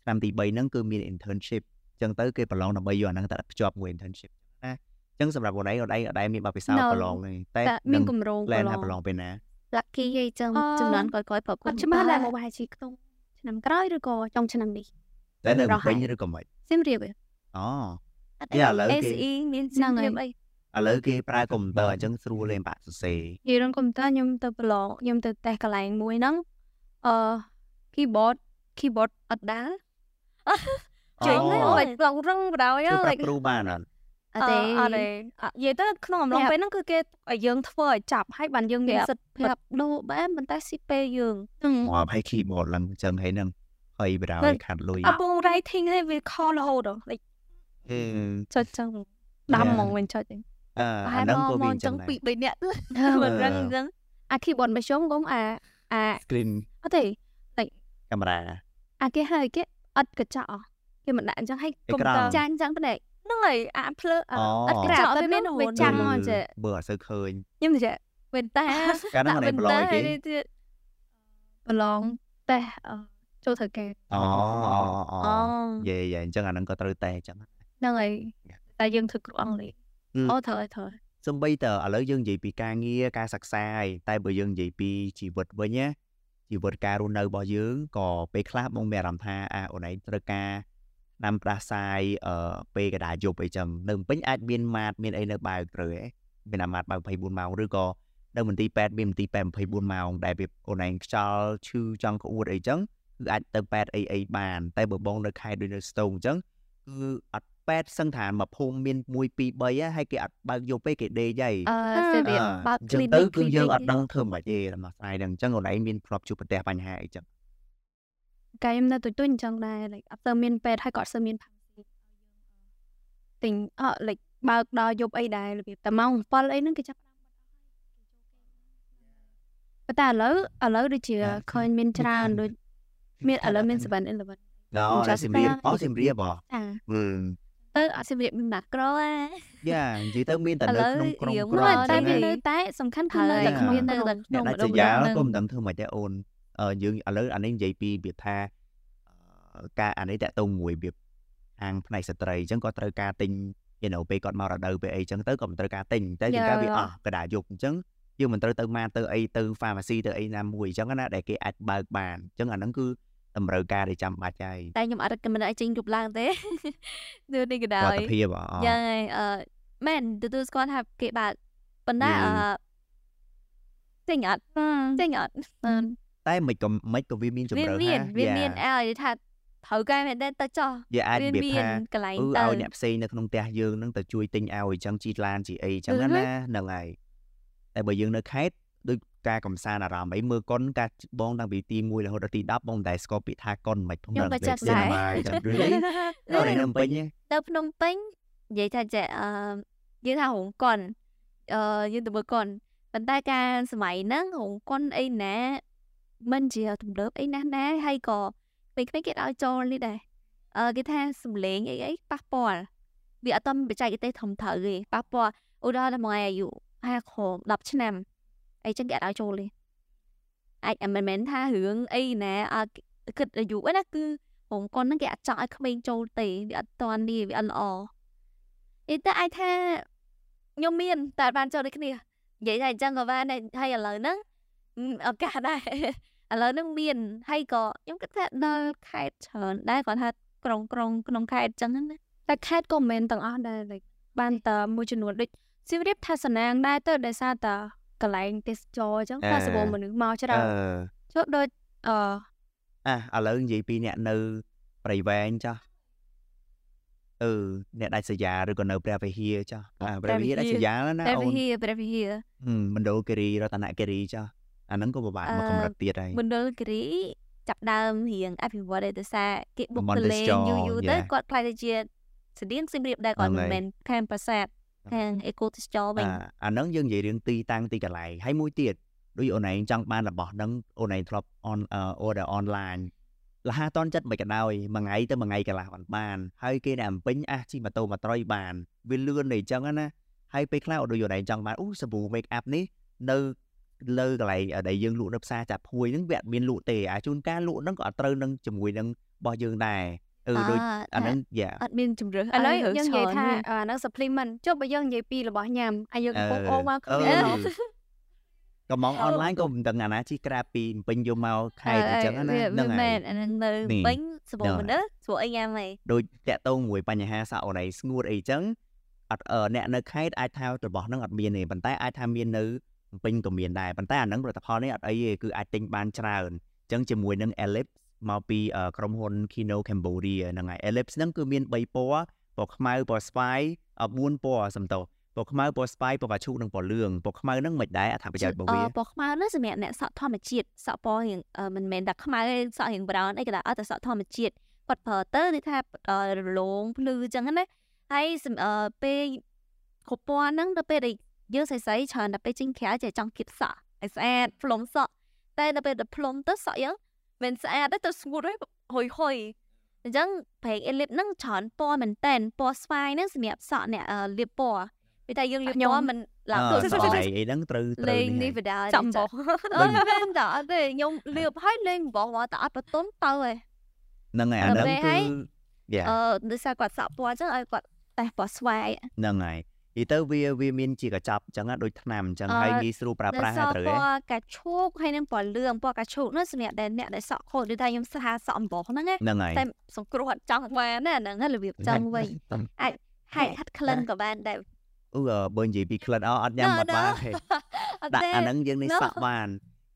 ឆ្នាំទី3ហ្នឹងគឺមាន internship អញ្ចឹងទៅគេប្រឡងដើម្បីយកអាហ្នឹងតែភ្ជាប់មួយ internship ណាអញ្ចឹងសម្រាប់បងឯងអូនឯងអត់ដែរមានបទពិសោធន៍ No ប្រឡងទេតែតែមានគម្រោង plan ប្រឡថាងប្រឡងពេលណា lucky ហីចឹងអឺចំនួនក្រោយៗប្រាប់អគាត់ត់ច្បាស់ដែរមកប្រហែលជាក្នុងឆ្នាំក្រោយឬក៏ចុងឆ្នាំនេះតែនៅប្រហែលពេញឬក៏មិនសៀមរាបឯងអូអត់យ៉ាឥឡូវគេ SE មានហ្នឹងសៀមហើយរាបអីឥឡូវគេប្រើកុំព្យូទ័រអញ្ចឹងស្រួលលេងបាក់សរសេរនិយាយរឿងកុំព្យូទ័រខ្ញុំទៅប្រឡងខ្ញុំទៅតេស្តកន្លែងមួយហ្នឹងអឺ keyboard keyboard អត់ដែរចេញអូហ្នឹង like ឡងរឹងបដ ாய் គឺប្រាប់ like គ្រូបានអត់ អត់ទេអត់ទេអត់និយាយទៅក្នុងអំឡុងប្រាប់ពេលហ្នឹងគឺគេឲ្យយើងធ្វើឲ្យចាប់ហើយបានយើងមានសិទ្ធិប្រាប់ដូរបែបប៉ុន្តែស៊ីពេលយើងហ្នឹងមកឲ្យ keyboard ឡើងអញ្ចឹងហើយនឹងហើយបដមិន ாய் ខាត់លុយអពង writing ហើយវាខលរហូតដល់ like អឺចុចចឹងដាំហ្មងវិញចុចហ្នឹងអឺប្រហែអាលហ្នឹងមកក៏មវាកអញ្ចឹចឹងងដែរពី3នាក់មិនរឹងអញ្ចឹងអា keyboard របស់ខ្ញុំក៏អាអា screen អត់ទេកាមេរ៉ាអាគេហើយគេអត់កញ្ចក់អស់គេមិនដាក់អញ្ចឹងហើយកុំព្យូទ័រអេក្រង់ចាញ់ចឹងទៅដែរ ហ្នឹងហើយអាភ្លើអអូអត់កញ្ចក់ទៅមានវាចាំងអញ្ចឹងបើអត់សូវឃើញខ្ញុំទៅចេះវិញតែកាលហ្នឹងអត់ប្រឡងអីគេទៀតប្រឡងតែអឺចូលធ្វើការអូអូអូអូយេយេអញ្ចឹងអាហ្នឹងក៏ត្រូវតែអញ្ចឹងហ្នឹងហើយតែយើងធ្វើគ្រូអង់គ្លេសអឺអូធ្វើឲ្យធ្វើសំបីតើឥឡូវយើងនិយាយពីការងារការសិក្សាហើយតែបើយើងនិយាយពីជីវិតវិញណាជីវិតការរស់នៅរបស់យើងក៏ពេលខ្លះបងមានអារម្មណ៍ថាអាអូនឯងត្រូវការ ដាំផ្ដាសាយអឺពេលកណ្ដាលយប់អីចឹងនៅភ្នំពេញអាចមានម៉ាតមានអីនៅបើកត្រូវហ៎មានអាម៉ាតបើក24ម៉ោងឬក៏នៅមន្ទីរពេទ្យមានមន្ទីរពេទ្យ24ម៉ោងដែលវាអូនឯងខ្យល់ឈឺចង់ក្អួតអីចឹងគឺអាចទៅពេទ្យអីអីបានតែបើបងនៅខេត្តដូចនៅស្ទងអញ្ចឹងគឺអត់ពេទ្យសឹងថាមួយភូមិមាន1 2 3ហ៎ហើយគេអត់បើកយប់ទេគេដេកហើយអឺសេរីបើកអញ្ចឹង clinic ទៅគឺយើង clinic អត់ដឹងធ្វើមិនទេដំណោះស្រាយហ្នឹងអញ្ចឹងអូនឯងមានធ្លាប់ជួបប្រទះបញ្ហាអីចឹង កាយខ្ញុំនៅទុយទុយអញ្ចឹងដែរ like អត់ទៅមានពេទ្យហើយក៏អត់ទៅមានផាស៊ីទិញអត់ like បើកដល់យប់អីដែររបៀបតែម៉ោង7អីហ្នឹងគេចាប់ផ្ដើមបាត់អស់ហើយគេចូលគេប៉ុន្តែឥឡូវឥឡូវដូចជាឃើញមានច្រើនដូចមានឥឡូវមាន7 11ដល់ just សៀមរាប start អូសៀមរាបហ៎អាហឹមទៅអត់សេរីមានណាក្រអាយ៉ានិយាយទៅមានតែនៅក្នុងក្រុមឥឡូវក្រុរៀមងអតែញ្ចឹងវាហ៎នៅតែសំខាន់គឺនៅហើយតែក្នុងវានៅក្រុមតែអ្នកក្នុងដាច់ស្រយាលក៏មិនដឹងធ្វើមិនដែរអូនអឺ យើងឥឡូវអានេះនិយាយពីរបៀបថាអឺការអានេះតាក់ទងមួយរបៀបហាងផ្នែកស្ត្រីអញ្ចឹងក៏ត្រូវការទិញ you know ពេលគាត់មករដូវពេលអីអញ្ចឹងទៅក៏មិនត្រូវការទិញតែយើងកាវាអស់កដាយប់អញ្ចឹងយើងមិនត្រូវទៅម៉ាទៅអីទៅ pharmacy ទៅអីណាមួយអញ្ចឹងណាដែលគេអាចបើកបានអញ្ចឹងអាហ្នឹងគឺតម្រូវការដែលចាំបាច់ហើយតែខ្ញុំអត់ recommend ឲ្យចេញយប់ឡើងទេគឺនេះក៏សុដោយខភាពអយ៉ាងហើយអឺមែនទទួលស្គាល់ថាគេបើកប៉ុន្តែហឹអឺមចេញអត់ចេញអត់អឺ តែមិនក៏មិនក៏វាមានជំវារឿនមានណាវាមានឲ្យថាត្រូវកែមែនទេទៅចោះវាអាចវារបៀបមាថានកន្លែងអឺទៅឲ្យអ្នកផ្សេងនៅក្នុងផ្ទះយើងហ្នឹងទៅជួយទិញឲ្យអញ្ចឹងជីកឡានជីអីអញ្ចឹងអឺណាហ្នឹងហើយតែបើយើងនៅខេត្តដូចការកំសាន្តអារម្មណ៍អីមើលកុនការបងតាំងពីទី1រហូតដល់ទី10បងមិនដែលស្គាល់ពាក្យថាកុនមិនផងខ្ញុំក៏ចាក់ដែរដែរអញ្ចឹង really នៅនៅភ្នំពេញហ៎ទៅភ្នំពេញនិយាយថាចេះអឺយើងថារោងកុនអឺយើងទៅមើលកុនប៉ុន្តែការសម័យហ្នឹងរោងកុនអីណា មិនជាទំនើបអីណាស់ណាហើយក៏ពេលៗគេឲ្យចូលនេះដែរអឺគេថាសំលេងអីអីប៉ះពាល់វាអត់តំបច្ចេកទេសធំត្រូវទេប៉ះពាល់ឧទាហរណ៍ថាមួយអាយុ50ខង10ឆ្នាំអីចឹងគេអត់ឲ្យចូលទេអាចមិនមែនថារឿងអីណាអត់គិតអាយុឯណាគឺរោងកុនហ្នឹងគេអត់ចង់ឲ្យក្មេងចូលទេវាអត់តន់នេះវាអត់ល្អអីតែអាចថាខ្ញុំមានតែអត់បានចូលដូចគ្នានិយាយថាអញ្ចឹងក៏បានដែរហើយឥឡូវហ្នឹងអឺ ឱកាសដែរឥឡូវហ្នឹងមានហើយក៏ខ្ញុំគិតថាដល់ខេត្តច្រើនដែរគាត់ថាក្រុងក្រុងក្នុងខេត្តអញ្ចឹងណាតែខេត្តក៏មិនមែនទាំងអស់ដែរ like បានតែមួយចំនួនដូចសៀមរាបថាសណាងដែរទៅដោយសារតែកន្លែងទេសចរអញ្ចឹងថាសបមនុស្សមកច្អរើឺនចុះដូចអឺអាឥឡូវនិយាយពីអ្នកនៅព្រៃវែងចាស់អឺអ្នកដាច់ស្រយាលឬក៏នៅព្រះវិហារចាស់អាព្រះវិហារដាច់ស្រយាលណាព្រះអូវិនហារព្រះវិហារហឹមមណ្ឌលគិរីរតនគិរីចាស់ អាហ្នឹងក៏ពិបាកអឺមកកម្រិតទៀតហើយមណ្ឌលគិរីចាប់ដើមរៀងអភិវឌ្ឍឯទៅសារគេបុកតំបន់ទៅលេទេសងចរយូរយូរទៅ yeah. គាត់ខ្លាចទៅជាស្តៀងសៀមរាបដែរគាត់ហ្នឹងមិនហើយមែនខាងប្រាសាទខាងអេកូទេសចរវិញអាអាហ្នឹងយើងនិយាយរឿងទីតាំងទីកន្លែងហើយមួយទៀតដូចអូនឯងចង់បានរបស់ហ្នឹងអូនឯងធ្លាប់អនអឺ order online លះតន់ចិត្តមិនក៏ដោយមួយថ្ងៃទៅមួយថ្ងៃកន្លះបានបានហើយគេនៅអំពេញអះជិះម៉ូតូម៉ាត្រុយបានវាលឿនតែអញ្ចឹងណាហើយពេលខ្លះដូចអូនឯងចង់បានអូសាប៊ូ make up នេះនៅ លើកន្លែងដែលយើងលក់នៅផ្សារចាប់ភួយហ្នឹងវាអត់មានលក់ទេអាជួនកាលលក់ហ្នឹងក៏អត់ត្រូវនឹងជាមួយនឹងរបស់យើងដែរអឺដូចអាហ្នឹងយ៉ាអត់មានជំរឿសឥឡូវឲ្យរើសយើងនិយាយច្រើនថាទេអាហ្នឹង supplement ចុះបើយើងនិយាយពីរបស់ញ៉ាំអាយើងកំពុងអឺអូមកអឺគ្នាណោះកំងអនឡាញក៏មិនដឹងអាណាជីក្រាបពីពេញយកមកខែអញ្ចឹងណាវាហ្នឹងវាហើមែយនអាហ្នឹងនៅនេះពេញសបហ្នឹងងមនុស្សស្រួលអីញ៉ាំហីដូចតាក់ទងមួយបញ្ហាសាក់អូនឯងស្ងួតអីចឹងអត់អឺអ្នកនៅខេត្តអាចថារបស់ហ្នឹងអត់មានទេប៉ុន្តែអាចថាមាននៅភ្នំ ពេញក៏មានដែរប៉ុន្តែអាហ្នឹងផលិតផលនេះអត់អីទេគឺអាចទិញបានច្រើនអញ្ចឹងជាមួយនឹង Ellipse មកពីអឺក្រុមហ៊ុន Kino Cambodia ហ្នឹងហើយ Ellipse ហ្នឹងគឺមាន3ពណ៌ពណ៌ខ្មៅពណ៌ស្វាយអ4ពណ៌សំទោសពណ៌ខ្មៅពណ៌ស្វាយពណ៌កាឈូកនិងពណ៌លឿងពណ៌ខ្មៅហ្នឹងមិនដែរអត្ថប្រយោជន៍របស់វាអឺពណ៌ខ្មៅហ្នឹងសម្រាប់អ្នកសក់ធម្មជាតិសក់ពណ៌រៀងអឺមិនមែនតែខ្មៅទេសក់រៀង brown អីក៏ដែរអត់តែសក់ធម្មជាតិគាត់ប្រើទៅនិយាយថាអឺរលោងភ្លឺអញ្ចឹងណាហើយសម្អឺពេលគ្រប់ពណ៌ហ្នឹងដល់ពេលដែល យើងសរសៃច្រើនដល់ពេលចេញក្រៅចេះចង់គៀបសក់ឲ្យស្អាតផ្លុំសក់តែដល់ពេលដែលផ្លុំទៅសក់យើងមិនស្អាតទេទៅស្ងួតហើយហុយហុយអញ្ចឹងប្រេងអេលីបហ្នឹងច្រើនពណ៌មែនតែនពណ៌ស្វាយហ្នឹងសម្រាប់សក់អ្នកអឺលាបពណ៌ពេលតែយើងលាបខ្ញុំពណ៌មិនឡើងអឺទៅស្អីអីហ្នឹងត្រូវត្រូវលេងនេះនេះហើយបដាចាំបោះអឺមែនតើអត់ទេខ្ញុំលៀបឲ្យលេងបោះមកតែអត់បន្ទន់ទៅឯងហ្នឹងហើយអាដល់ហ្នឹងពេលគឺហើយយ៉ាអឺដោយសារគាត់សាក់ពណ៌អញ្ចឹងឲ្យគាត់តែពណ៌ស្វាយហ្នឹងហើយ និយាយទៅវាវាមានជាកញ្ចប់អញ្ចឹងណាដូចថ្នាំអញ្ចឹងអឺហើយងាយស្រួលប្រើដោយប្រាស់សារហើយត្រូវពទេណ៌កាឈូកហើយនឹងពណ៌លឿងពណ៌កាឈូកនោះសម្រាប់ដែលអ្នកដែលសក់ខូចដូចថាខ្ញុំស្ថាសក់អំបោះហ្នឹងណាហ្នឹងហើយតែសង្គ្រោះអត់ចង់បានណាអាហ្នឹងហើយរបៀបចឹងវិញហើយហាត់ក្លិនក៏បានដែរអឺបើនិយាយពីក្លិនអអត់ញ៉ាំ No, អត់បាន no. ទេអត់ដាក់ទេអាហ្នឹងយើងនេះ No. សក់បាន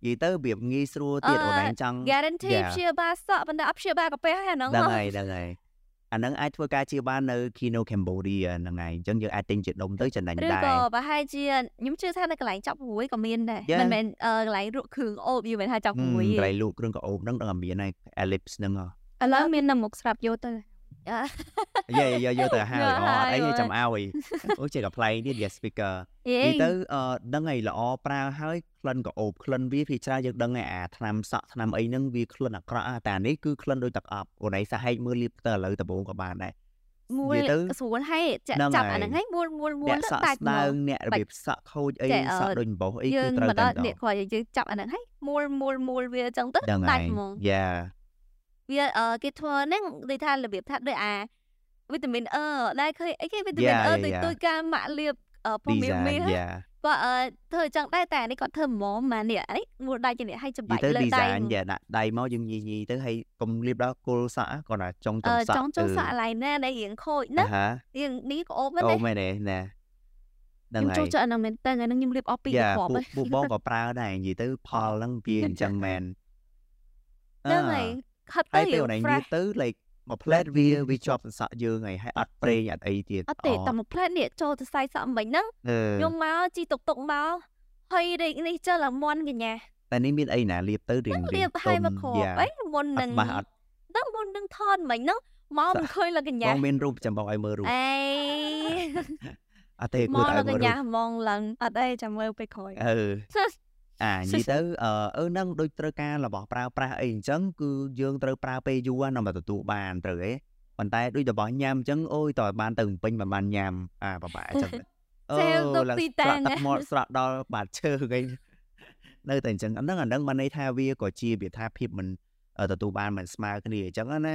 និយាយទៅរបៀបងាយស្រួលទៀតអឺអូនឯងចង់ guarantee Yeah. ព្យាបាលសក់ប៉ុន្តែអត់ព្យាបាលកាពះហើយអាហ្នឹងហ្នឹងហ៎ហើយហ្នឹងហើយ អាហ្នឹងអាចធ្វើការជាបាននៅ Kino Cambodia ហ្នឹងហើយអញ្ចឹងយើងអាចទិញជាដុំទៅចំណេញឬដែរក៏ប្រហែលជាខ្ញុំជឿថានៅកន្លែងចាប់ព្រួយក៏មានដែរ Yeah. មិនមែនអឺកន្លែងរក់គ្រឿងអូបយូរមិនថាចាប់ព្រួយហឹមទេកន្លែងលក់គ្រឿងកោបហ្នឹងដឹងតែមានហើយ Ellipse ហ្នឹងហ៎ឥឡូវមាននៅមុខស្រាប់យកទៅ យាយយាយយកទៅហើយយកអូអត់អីហើយទេចាំឲ្យអូជាកំ pl ែងទៀត yes speaker យេនិយាយទៅអឺដឹងហើយល្អប្រើហើយក្លិនក៏អូបក្លិនវាភាគច្រើនយើងដឹងហើយអាថ្នាំសក់ថ្នាំអីហ្នឹងវាក្លិនអាក្រក់ណាស់តែអានេះគឺក្លិនដូចទឹកអប់អូនឯងសាហែកមើលលៀបទៅឥឡូវដំបូងក៏បានដែរមួយនិយាយទៅស្រួលហើយចាក់ហ្នឹងចាប់ហើយអាហ្នឹងហើយមួលមួលមួលអ្នកសក់ដាច់ស្ដើងមកអ្នករបៀបសក់ខូចអីចេះអឺសក់ដូចអំបោសអីយើគឺងត្រូវមកតែដល់ម្ដនេះងគាត់យើងចាប់អាហ្នឹងហើយមួលមួលមួលវាអញ្ចឹងទៅហ្នឹងដាហើច់យហ្មងយ៉ា វាអឺគេធ្វើហ្នឹងដូចថារបៀបថាដូចអាវីតាមីនអឺដែរឃើញអីគេវីតាមីន Yeah, អឺ yeah, ដូច yeah. ដូចការម៉ាក់លាបអឺពុំមាន design មានយ៉ាគាត់អឺធ្វើអញ្ចឹងដែរតែអានេះគាត់ធ្វើហ្មងម៉ានេះអានេះមួលដាច់ជានេះឲ្យចំនិយាបាយច់ទៅលើដៃ design យ៉ាដាក់ដៃមកយើងញីញីទៅហើយកុំលាបដល់គល់សក់គាត់ថាចង់ចអឺង់សក់ចង់ចង់សក់អាឡៃណាដែលរៀងខូចណាអាហារៀងនេះក៏អូបអូណាមែនទេណាហ្នឹងខ្ញុំហើចូលយចិត្តអាហ្នឹងមែនតើអាហ្នឹងខ្ញុំរៀបអស់ពីរយ៉ាគ្រាប់ពូហើយពូបងក៏ប្រើដែរនិយាយទៅផលហ្នឹងវាអញ្ចឹងមែនហ្នឹងហើយ ខិតហើទៅយពេលរៀងអូនឯងលា fresh បទៅ like មួយផ្លែតវាវាជាប់សន្សក់យើងហើយហើយអត់ប្រេងអត់អីទៀតអត់ទេតែមួយផ្លែតនេះចូលទៅខ្សែសក់មិញហ្នឹងអឺខ្ញុំមកជីតុកតុកមកហើយដេកនេះចុះឡើងមន់កញ្ញាតែនេះមានអីណាលាបទៅរៀងរៀបឲ្យមកគ្រាប់អីមុនអនឹងត់បាសអត់ដឹងមុននឹងថតមិញហ្នឹងមកមិនឃើញឡើងកបញ្ញាងមានរូបចាំបងឲ្យមើលរូបអេអត់ទេមគួរកតែឡើងឲ្យកមើលរូញ្ញាបហ្មងឡើងអត់អីចាំមើលពេលក្រោយអឺ អានិយាយទៅអឺអឺហ្នឹងដូចត្រូវការរបស់ប្រើប្រាស់អីអញ្ចឹងគឺយើងត្រូវប្រើពេលយូរណាស់មកទទួលបានត្រូវទេប៉ុន្តែដូចរបស់ញ៉ាំអញ្ចឹងអូយតើបានទៅពេញមិនបានញ៉ាំអាបបាក់អញ្ចឹងចែវទុកឡើងទីស្រតាំក់ងទឹកមាត់ស្រក់ដល់បាតឈើអីនៅតែអញ្ចឹងអាហ្នឹងអាហ្នឹងបានន័យថាវាក៏ជាវាថាភាពមិនអឺទទួលបានមិនស្មើគ្នាអញ្ចឹងណា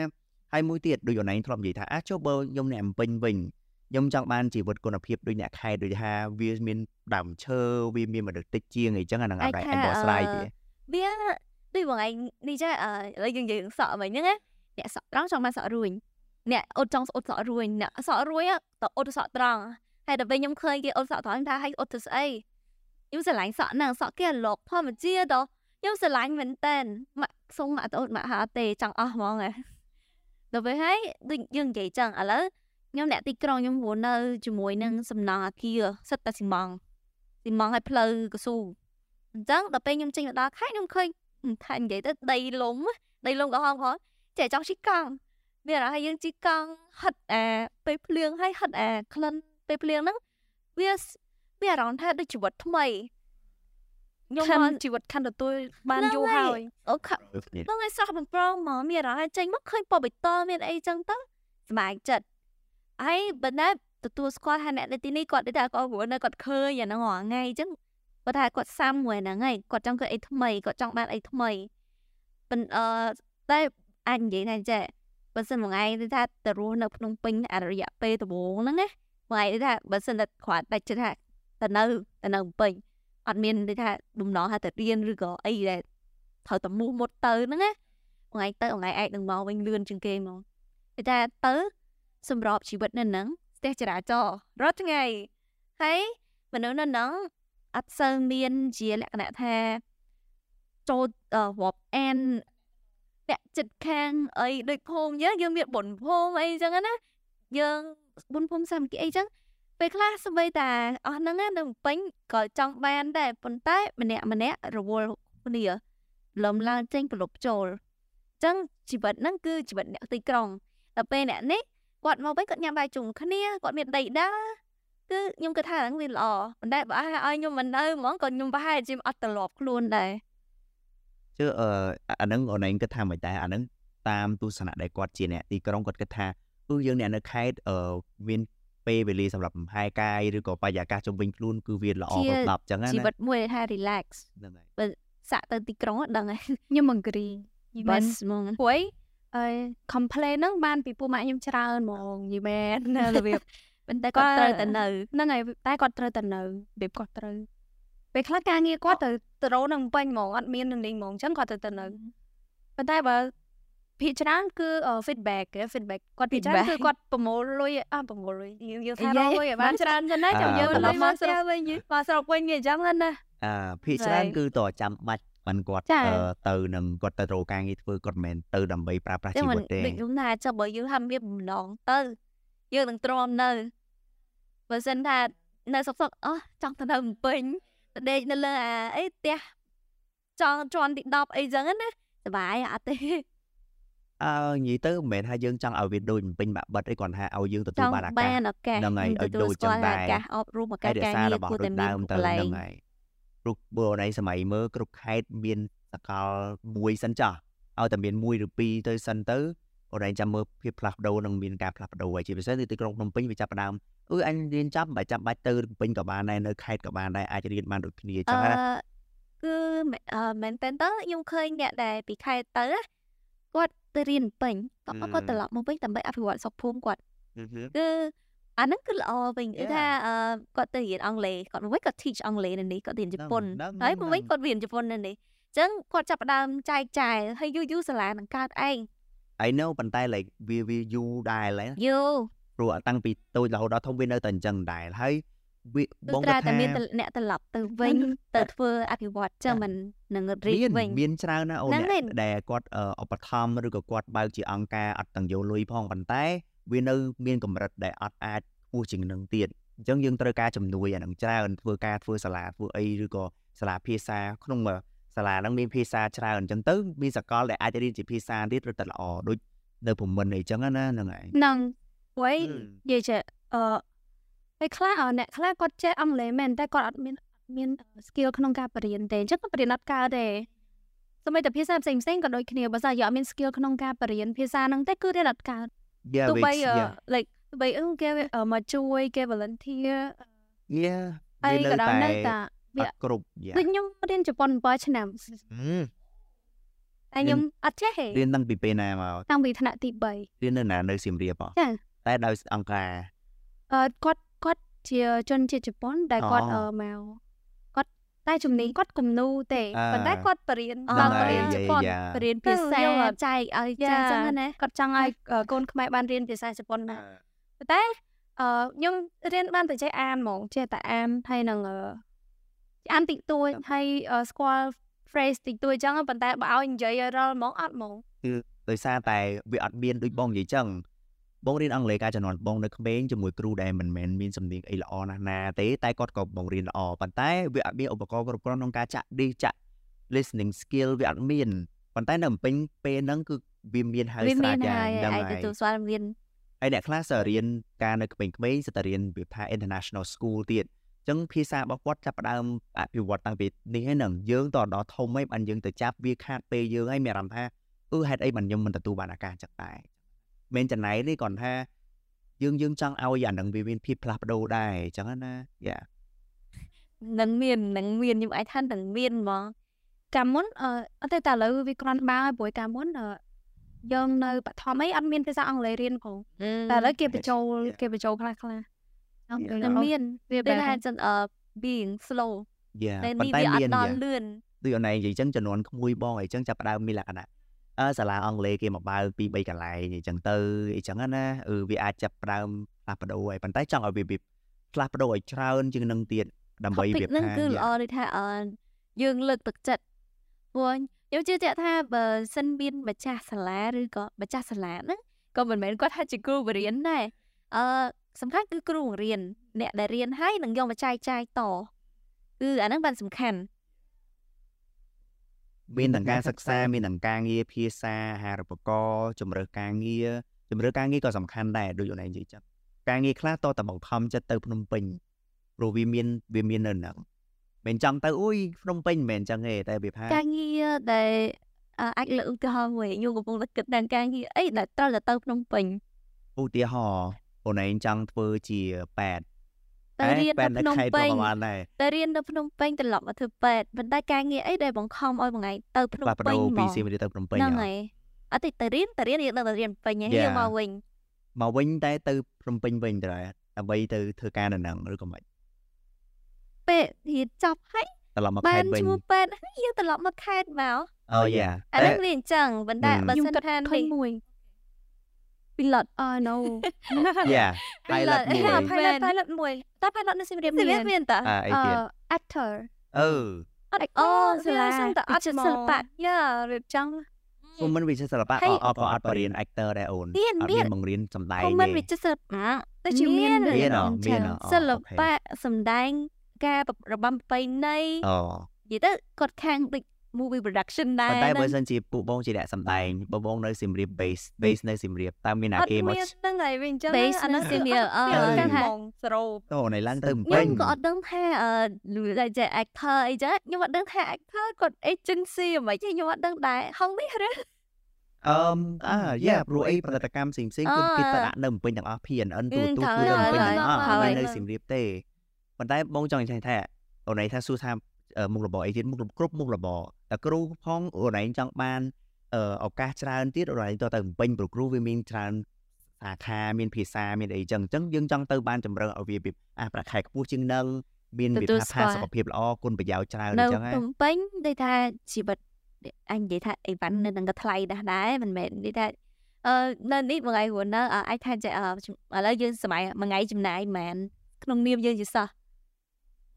ហើយមួយទៀតដូចអូនឯងធ្លាប់និយាយថាអាចុះបើខ្ញុំអ្នកអំពេញវិញ ខ្ញុំចង់បានជីវិតគុណភាពដូចអ្នកខេត្តដូចថាវាមានដើមឈើវាមានមនុស្សតិចជាងអីចឹងអាហ្នឹងអត់ដែរអញបកស្រាយទេវាដូចបងឯងនេះចេះអឺឥឡូវយើងនិយាយរឿងសក់មិញហ្នឹងណាអ្នកសក់ត្រង់ចង់បានសក់រួញអ្នកអ៊ុតចង់អ៊ុតសក់រួញអ្នកសក់រួញទៅអ៊ុតសក់ត្រង់ហើយដល់ពេលខ្ញុំឃើញគេអ៊ុតសក់ត្រង់ថាឲ្យអ៊ុតទៅស្អីខ្ញុំស្រឡាញ់សក់ហ្នឹងសក់គេអាឡុកធម្មជាតិដល់ខ្ញុំស្រឡាញ់មែនតើម៉ាក់សុំម៉ាក់ទៅអ៊ុតម៉ាក់ហាទេចង់អស់ហ្មងហ៎ដល់ពេលហើយដូចយើងនិយាយចឹងឥឡូវ ខ្ញុំអ្នកទីក្រុងខ្ញុំរស់នៅជាមួយនឹងសំណង់អាគារសិតតែស៊ីម៉ងស៊ីម៉ងឲ្យផ្លូវកស៊ូអញ្ចឹងដល់ពេលខ្ញុំចេញមកដល់ខេត្តខ្ញុំឃើញខែនិយាយទៅដីលំដីលំក៏ហងផងចេះចង់ជីកង់មានអារម្មណ៍ថាយើងជីកង់ហិតអាពេលភ្លៀងហើយហិតអាក្លិនពេលភ្លៀងហ្នឹងវាវាអារម្មណ៍ថាដូចជីវិតថ្មីខ្ញុំខិនមកជីវិតខិនទទួលបានហ្នឹងយូរហើហើយយអូខហ្នឹងហើយស្រស់បំប្រងហ្មងមានអារម្មណ៍ថាចេញមកឃើញពណ៌បៃតងមានអីចឹងទៅសប្បាយចិត្ត ហើយបើណាទទួលស្គាល់ថាអ្នកនៅទីនេះគាត់ដូចថាគាត់រស់នៅគាត់ឃើញអាហ្នឹងរាល់ថ្ងៃអញ្ចឹងគាត់ថាគាត់សាំមួយហ្នឹងហើយគាត់ចង់ធ្វើអីថ្មីគាត់ចង់បានអីថ្មីប៉ុន្តែអឺតែអាចនិយាយថាចេះបើសិនមួយថ្ងៃទៅថាទៅរស់នៅភ្នំពេញអរិយៈពេលដំបូងហ្នឹងណាមួយថ្ងៃទៅថាបើសិនតែគ្រាន់តែចិត្តថាទៅនៅទៅនៅភ្នំពេញអត់មានដូចថាបំណងថាទៅរៀនឬក៏អីដែលត្រូវតែមូសមុតទៅហ្នឹងណាថ្ងៃទៅថ្ងៃឯងនឹងមកវិញលឿនជាងគេហ្មងគេថាទៅ សម្របជីវិតនៅហ្នឹងស្ទះចរាចរណ៍រាល់ថ្ងៃហើយមនុស្សនៅហ្នឹងអត់សូវមានជាលក្ខណៈថាចូលរាប់អានអ្នកចិត្តខាងអីដូចភូមិយើងយើងមានបុណ្យភូមិអីចឹងណាយើងបុណ្យភូមិសាមគ្គីអីចឹងពេលខ្លះសម្បីតាអស់ហ្នឹងនៅពេញក៏ចង់បានដែរប៉ុន្តែម្នាក់ម្នាក់រវល់គ្នាលំឡើងចេញប្រលប់ចូលចឹងជីវិតហ្នឹងគឺជីវិតអ្នកទីក្រុងដល់ពេលអ្នកនេះ គាត់មកវិញគាត់ញ៉ាំបាយជុំគ្នាគាត់មានដីដាគឺខ្ញុំគិតថាហ្នឹងវាល្អប៉ុន្តែបើឲ្យខ្ញុំមិននៅហ្មងក៏ខ្ញុំប្រហែលជាអត់ត្រឡប់ខ្លួនដែរជឿអឺអាហ្នឹងអូនឯងគិតថាមិនដែរអាហ្នឹងតាមទស្សនៈដែលគាត់ជាអ្នកទីក្រុងគាត់គិតថាគឺយើងអ្នកនៅខេត្តអឺមានពេលវេលាសម្រាប់លំហែកាយឬក៏បរិយាកាសជុំវិញខ្លួនគឺវាល្អប្រសពចឹងណាជីវិតមួយថា relax ហ្នឹងហើយបើសាក់ទៅទីក្រុងដឹងហើយខ្ញុំ agree បសហ្មងព្រោះ អី complain ហ្នឹងបានពីពូម៉ាក់ខ្ញុំច្រើនហ្មងយីមែនរបៀបប៉ុន្តែគាត់ត្រូវតែនៅហ្នឹងហើយតែគាត់ត្រូវតែនៅរបៀបគាត់ត្រូវពេលខ្លះការងារគាត់ទៅទៅរោនឹងពេញហ្មងអត់មាននឹងលេងហ្មងអញ្ចឹងគាត់ទៅទៅនៅប៉ុន្តែបើភាគច្រើនគឺ feedback feedback គាត់ភាគច្រើនគឺគាត់ប្រមូលលុយអត់ប្រមូលលុយយើងយកថារកលុយឲ្យបានច្រើនចឹងណាចាំយើងត្រឡប់មកស្រុកវិញមកស្រុកវិញវាអញ្ចឹងណាអាភាគច្រើនគឺតចាំបាច់ មិនគាត់ទៅនឹងគាត់ទៅរកការងារធ្វើគាត់មិនមែនទៅដើម្បីប្រើប្រាស់ជីវិតទេដូចខ្ញុំថាចុះបើយើងហាក់មានបំណងទៅយើងនឹងទ្រាំនៅបើសិនថានៅសុកសុកអោះចង់ទៅនៅភ្នំពេញទៅដេកនៅលើអាអីផ្ទះចង់ជាន់ទី10អីចឹងណាសុបាយអត់ទេអើនិយាយទៅមិនមែនថាយើងចង់ឲ្យវាដូចពេញបាក់បិទអីគ្រាន់ថាឲ្យយើងទទួលបានឱកាសហ្នឹងហើយឲ្យដូចចឹងដែរឱកាសអប់រំឱកាសការងារគួរតែមានទៅហ្នឹងហើយ ព្រោះបើនៃសម័យមើលគ្រប់ខេត្តមានសកលមួយសិនចាស់ឲ្យតែមានមួយឬពីរទៅសិនទៅអូនឯងចាំមើលភាពផ្លាស់ប្ដូរនឹងមានការផ្លាស់ប្ដូរហើយជាពិសេសទីក្រុងភ្នំពេញវាចាប់ផ្ដើមអឺអញរៀនចាប់មិនចាំបាច់ទៅភ្នំពេញក៏បានដែរនៅខេត្តក៏បានដែរអាចរៀនបានដូចគ្នាចឹងណាគឺមែនតើខ្ញុំឃើញអ្នកដែលពីខេត្តទៅគាត់ទៅរៀនពេញគាត់គាត់ត្រឡប់មកវិញដើម្បីអភិវឌ្ឍសុខភូមិគាត់គឺ អាហ្នឹងគឺល្អវិញគឺថាគាត់ទៅរៀនអង់គ្លេសគាត់មកវិញគាត់ teach អង់គ្លេសនៅនេះគាត់រៀនជប៉ុនហើយមកវិញគាត់រៀនជប៉ុននៅនេះអញ្ចឹងគាត់ចាប់ផ្ដើមចែកចាយហើយយូរយូរសាលានឹងកើតឯង I know ប៉ុន្តែ like វាវាយូរដែរឡើយយូរព្រោះតាំងពីតូចរហូតដល់ធំវានៅតែអញ្ចឹងដែរហើយវាបងគាត់ថាមានអ្នកត្រឡប់ទៅវិញទៅធ្វើអភិវឌ្ឍចឹងមិននឹងរីកវិញមានច្រើនណាអូនដែលគាត់ឧបត្ថម្ភឬក៏គាត់បើកជាអង្គការអត់ទាំងយកលុយផងប៉ុន្តែ វានៅមានកម្រិតដែលអត់អាចខ្ពស់ជាងនឹងទៀតអញ្ចឹងយើងត្រូវការជំនួយអានឹងច្រើនធ្វើការធ្វើសាលាធ្វើអីឬក៏សាលាភាសាក្នុងសាលាហ្នឹងមានភាសាច្រើនអញ្ចឹងទៅមានសកលដែលអាចរៀនជាភាសាទៀតរត់តែល្អដូចនៅព្រមិនអីចឹងណាហ្នឹងហើយហ្នឹងវ៉ៃនិយាយចេះអឺពេលខ្លះអ្នកខ្លះគាត់ចេះអង់គ្លេសមែនតែគាត់អត់មានមាន skill ក្នុងការបរៀនទេអញ្ចឹងគាត់បរៀនអត់កើតទេសម្បីតែភាសាផ្សេងផ្សេងក៏ដូចគ្នាបើសិនយកអត់មាន skill ក្នុងការបរៀនភាសាហ្នឹងទេគឺរៀនអត់កើត ទោះបី like ទោះបីអឺគេមកជួយគេ volunteer យ៉ាអីក៏ដោយនៅតែវាគ្រប់ដូចខ្ញុំរៀនជប៉ុន7ឆ្នាំតែខ្ញុំអត់ចេះទេរៀនតាំងពីពេលណាមកតាំងពីថ្នាក់ទី3រៀននៅណានៅសៀមរាបហ៎ចាតែដោយអង្គការអឺគាត់គាត់ជាជនជាតិជប៉ុនដែលគាត់អឺមកគា ត់តែជំនាញគាត់គំនូទេប៉ុន្តែគាត់បរៀនដល់បរៀនជប៉ុនបរៀនភាសាចែកឲ្យចាចឹងណាគាត់ចង់ឲ្យកូនខ្មែរបានរៀនភាសាជប៉ុនណាប៉ុន្តែអឺខ្ញុំរៀនបានតែចេះអានហ្មងចេះតែអានហើយនឹងអានតិចតួចហើយស្គាល់ phrase តិចតួចចឹងប៉ុន្តែបើឲ្យនិយាយឲ្យរាល់ហ្មងអត់ហ្មងគឺដោយសារតែវាអត់មានដូចបងនិយាយចឹង បងរៀនអង់គ្លេសការចំនួនបងនៅក្មេងជាមួយគ្រូដែលមិនមែនមានសំនៀងអីល្អណាស់ណាទេតែគាត់ក៏បងរៀនល្អប៉ុន្តែវាអត់មានឧបករណ៍គ្រប់គ្រាន់ក្នុងការចាក់ឌីចាក់ listening skill វាអត់មានប៉ុន្តែនៅពេញពេលហ្នឹងគឺវាមានហើយស្រាវជ្រាវយ៉ាងហ្នឹងហើយទទួលស្គាល់រៀនហើយអ្នកខ្លះសើរៀនការនៅក្មេងៗសិតតែរៀនវាថា international school ទៀតអញ្ចឹងភាសារបស់គាត់ចាប់ផ្ដើមអភិវឌ្ឍតាំងពីនេះហើយនឹងយើងតដល់ធំហើយបានយើងទៅចាប់វាខាតពេលយើងហើយមានអារម្មណ៍ថាអឺហេតុអីបានខ្ញុំមិនទទួលបានឱកាសចឹងដែរ មិនចំណៃទេគ្រាន់ថាយើងយើងចង់ឲ្យអានឹងវាមានភាពផ្លាស់ប្ដូរដែរអញ្ចឹងណាយ៉ានឹងមាននឹងមានខ្ញុំអាចថានឹងមានហ្មងកាលមុនអឺអត់ទេតែឥឡូវវាគ្រាន់បើហើយព្រោះកាលមុនអឺយើងនៅបឋមអីអត់មានភាសាអង់គ្លេសរៀនផងតែឥឡូវគេបញ្ចូលគេបញ្ចូលខ្លះខ្លះនឹងមានវាបែរថាចឹងអឺ being slow យ៉ាប៉ុន្តែមានដល់លឿនដូចអនឯងនិយាយចឹងចំនួនក្មួយបងអីចឹងចាប់ដើមមានលក្ខណៈ អើសាលាអង់គ្លេសគេមកបើកពី3កន្លែងអញ្ចឹងទៅអញ្ចឹងណាអឺវាអាចចាប់ដើមផ្លាស់ប្ដូរហើយប៉ុន្តែចង់ឲ្យវាផ្លាស់ប្ដូរឲ្យច្រើនជាងនឹងទៀតដើម្បីវាថាគឺល្អដូចថាអឺយើងលើកទឹកចិត្តព្រោះខ្ញុំជឿជាក់ថាបើសិនមានម្ចាស់សាលាឬក៏ម្ចាស់សាលាហ្នឹងក៏មិនមែនគាត់ថាជាគ្រូបរៀនដែរអឺសំខាន់គឺគ្រូបង្រៀនអ្នកដែលរៀនហើយនឹងយកមកចែកចាយតគឺអាហ្នឹងបានសំខាន់ មានទាំងការសិក្សាមានទាំងការងារភាសាអាហារូបករណ៍ជំរើសការងារជំរើសការងារក៏សំខាន់ដែរដូចអូនឯងនិយាយចឹងការងារខ្លះតតែបង្ខំចិត្តទៅភ្នំពេញព្រោះវាមានវាមាននៅហ្នឹងមិនចង់ទៅអ៊ុយភ្នំពេញមិនមែនចឹងទេតែវាថាការងារដែលអាចលើកឧទាហរណ៍មួយខ្ញុំកំពុងតែគិតដល់ការងារអីដែលត្រូវទៅភ្នំពេញឧទាហរណ៍អូនឯងចង់ធ្វើជាប៉ែត តែរៀននៅភ្នំពេញតែរៀននៅភ្នំពេញត្រឡប់មកធ្វើប៉ែតប៉ុន្តែការងារអីដែលបង្ខំឲ្យមួយថ្ងៃទៅភ្នំពេញមកពីសៀមរាបទៅភ្នំពេញហ្នឹងហើយអត់ទេទៅរៀនទៅរៀនយើងនៅតែរៀនពេញហើយយើងមកវិញមកវិញតែទៅភ្នំពេញវិញទៅដើម្បីទៅធ្វើការនៅហ្នឹងឬក៏មិនពេលរៀនចប់ហើយត្រឡប់មកខេត្តវិញបានឈ្មោះពេទ្យយើងត្រឡប់មកខេត្តមកអូយ៉ាអានេះវាអញ្ចឹងប៉ុន្តែបើសិនថានេះមួយ pilot oh no yeah pilot មួយ pilot pilot មួយតែ pilot នៅសៀមរាបមានមានតាអឺ actor អឺអូសាលាសិនតអត់សិល្បៈយ៉ារៀបចំគុំមិនវិចិត្រសិល្បៈអត់អត់អត់បរៀន actor ដែរអូនអត់មានបង្រៀនសម្ដែងទេគុំមិនវិចិត្រសិល្បៈតែជាមានមានមានសិល្បៈសម្ដែងការរបាំប្រពៃណីអូនិយាយទៅគាត់ខាងដូច movie production ដែរតែបើសិនជាពួកបងជាអ្នកសម្ដែងបងបងនៅសៀមរាប base base នៅសៀមរាបតើមានអាគេមកហ្នឹងហើយវិញចឹង base នៅសៀមរាបអឺកាន់ហ្មងស្រូបតោណៃឡើងទៅពេញខ្ញុំក៏អត់ដឹងថាអឺតែជា actor អីចឹងខ្ញុំអត់ដឹងថា actor គាត់ agency ហ្មងខ្ញុំអត់ដឹងដែរហងនេះឬអឺអាយ៉ាព្រោះអីផលិតកម្មផ្សេងផ្សេងគឺគេទៅដាក់នៅពេញទាំងអស់ PNN ទូទូគឺនៅពេញទាំងអស់ហើយនៅសៀមរាបទេប៉ុន្តែបងចង់និយាយថាអូនឯងថាសួរថាមុខរបរអីទៀតមុខគ្រប់មុខរបរ តែគ្រូផងអូនឯងចង់បានឱកាសច្រើនទៀតអូនឯងទៅទៅពេញព្រោះគ្រូវាមានច្រើនសាខាមានភាសាមានអីចឹងអញ្ចឹងយើងចង់ទៅបានចម្រើសឲ្យវាអាប្រាក់ខែខ្ពស់ជាងនឹងមានវិភាសាសុខភាពល្អគុណប្រយោជន៍ច្រើនអញ្ចឹងហ៎នៅពេញដូចថាជីវិតអញនិយាយថាអីវ៉ាន់នៅនឹងក៏ថ្លៃដែរដែរមិនមែននិយាយថាអឺនៅនេះមួយថ្ងៃរស់នៅអាចថាឥឡូវយើងសម័យមួយថ្ងៃចំណាយមិនមែនក្នុងនាមយើងជាសិស្ស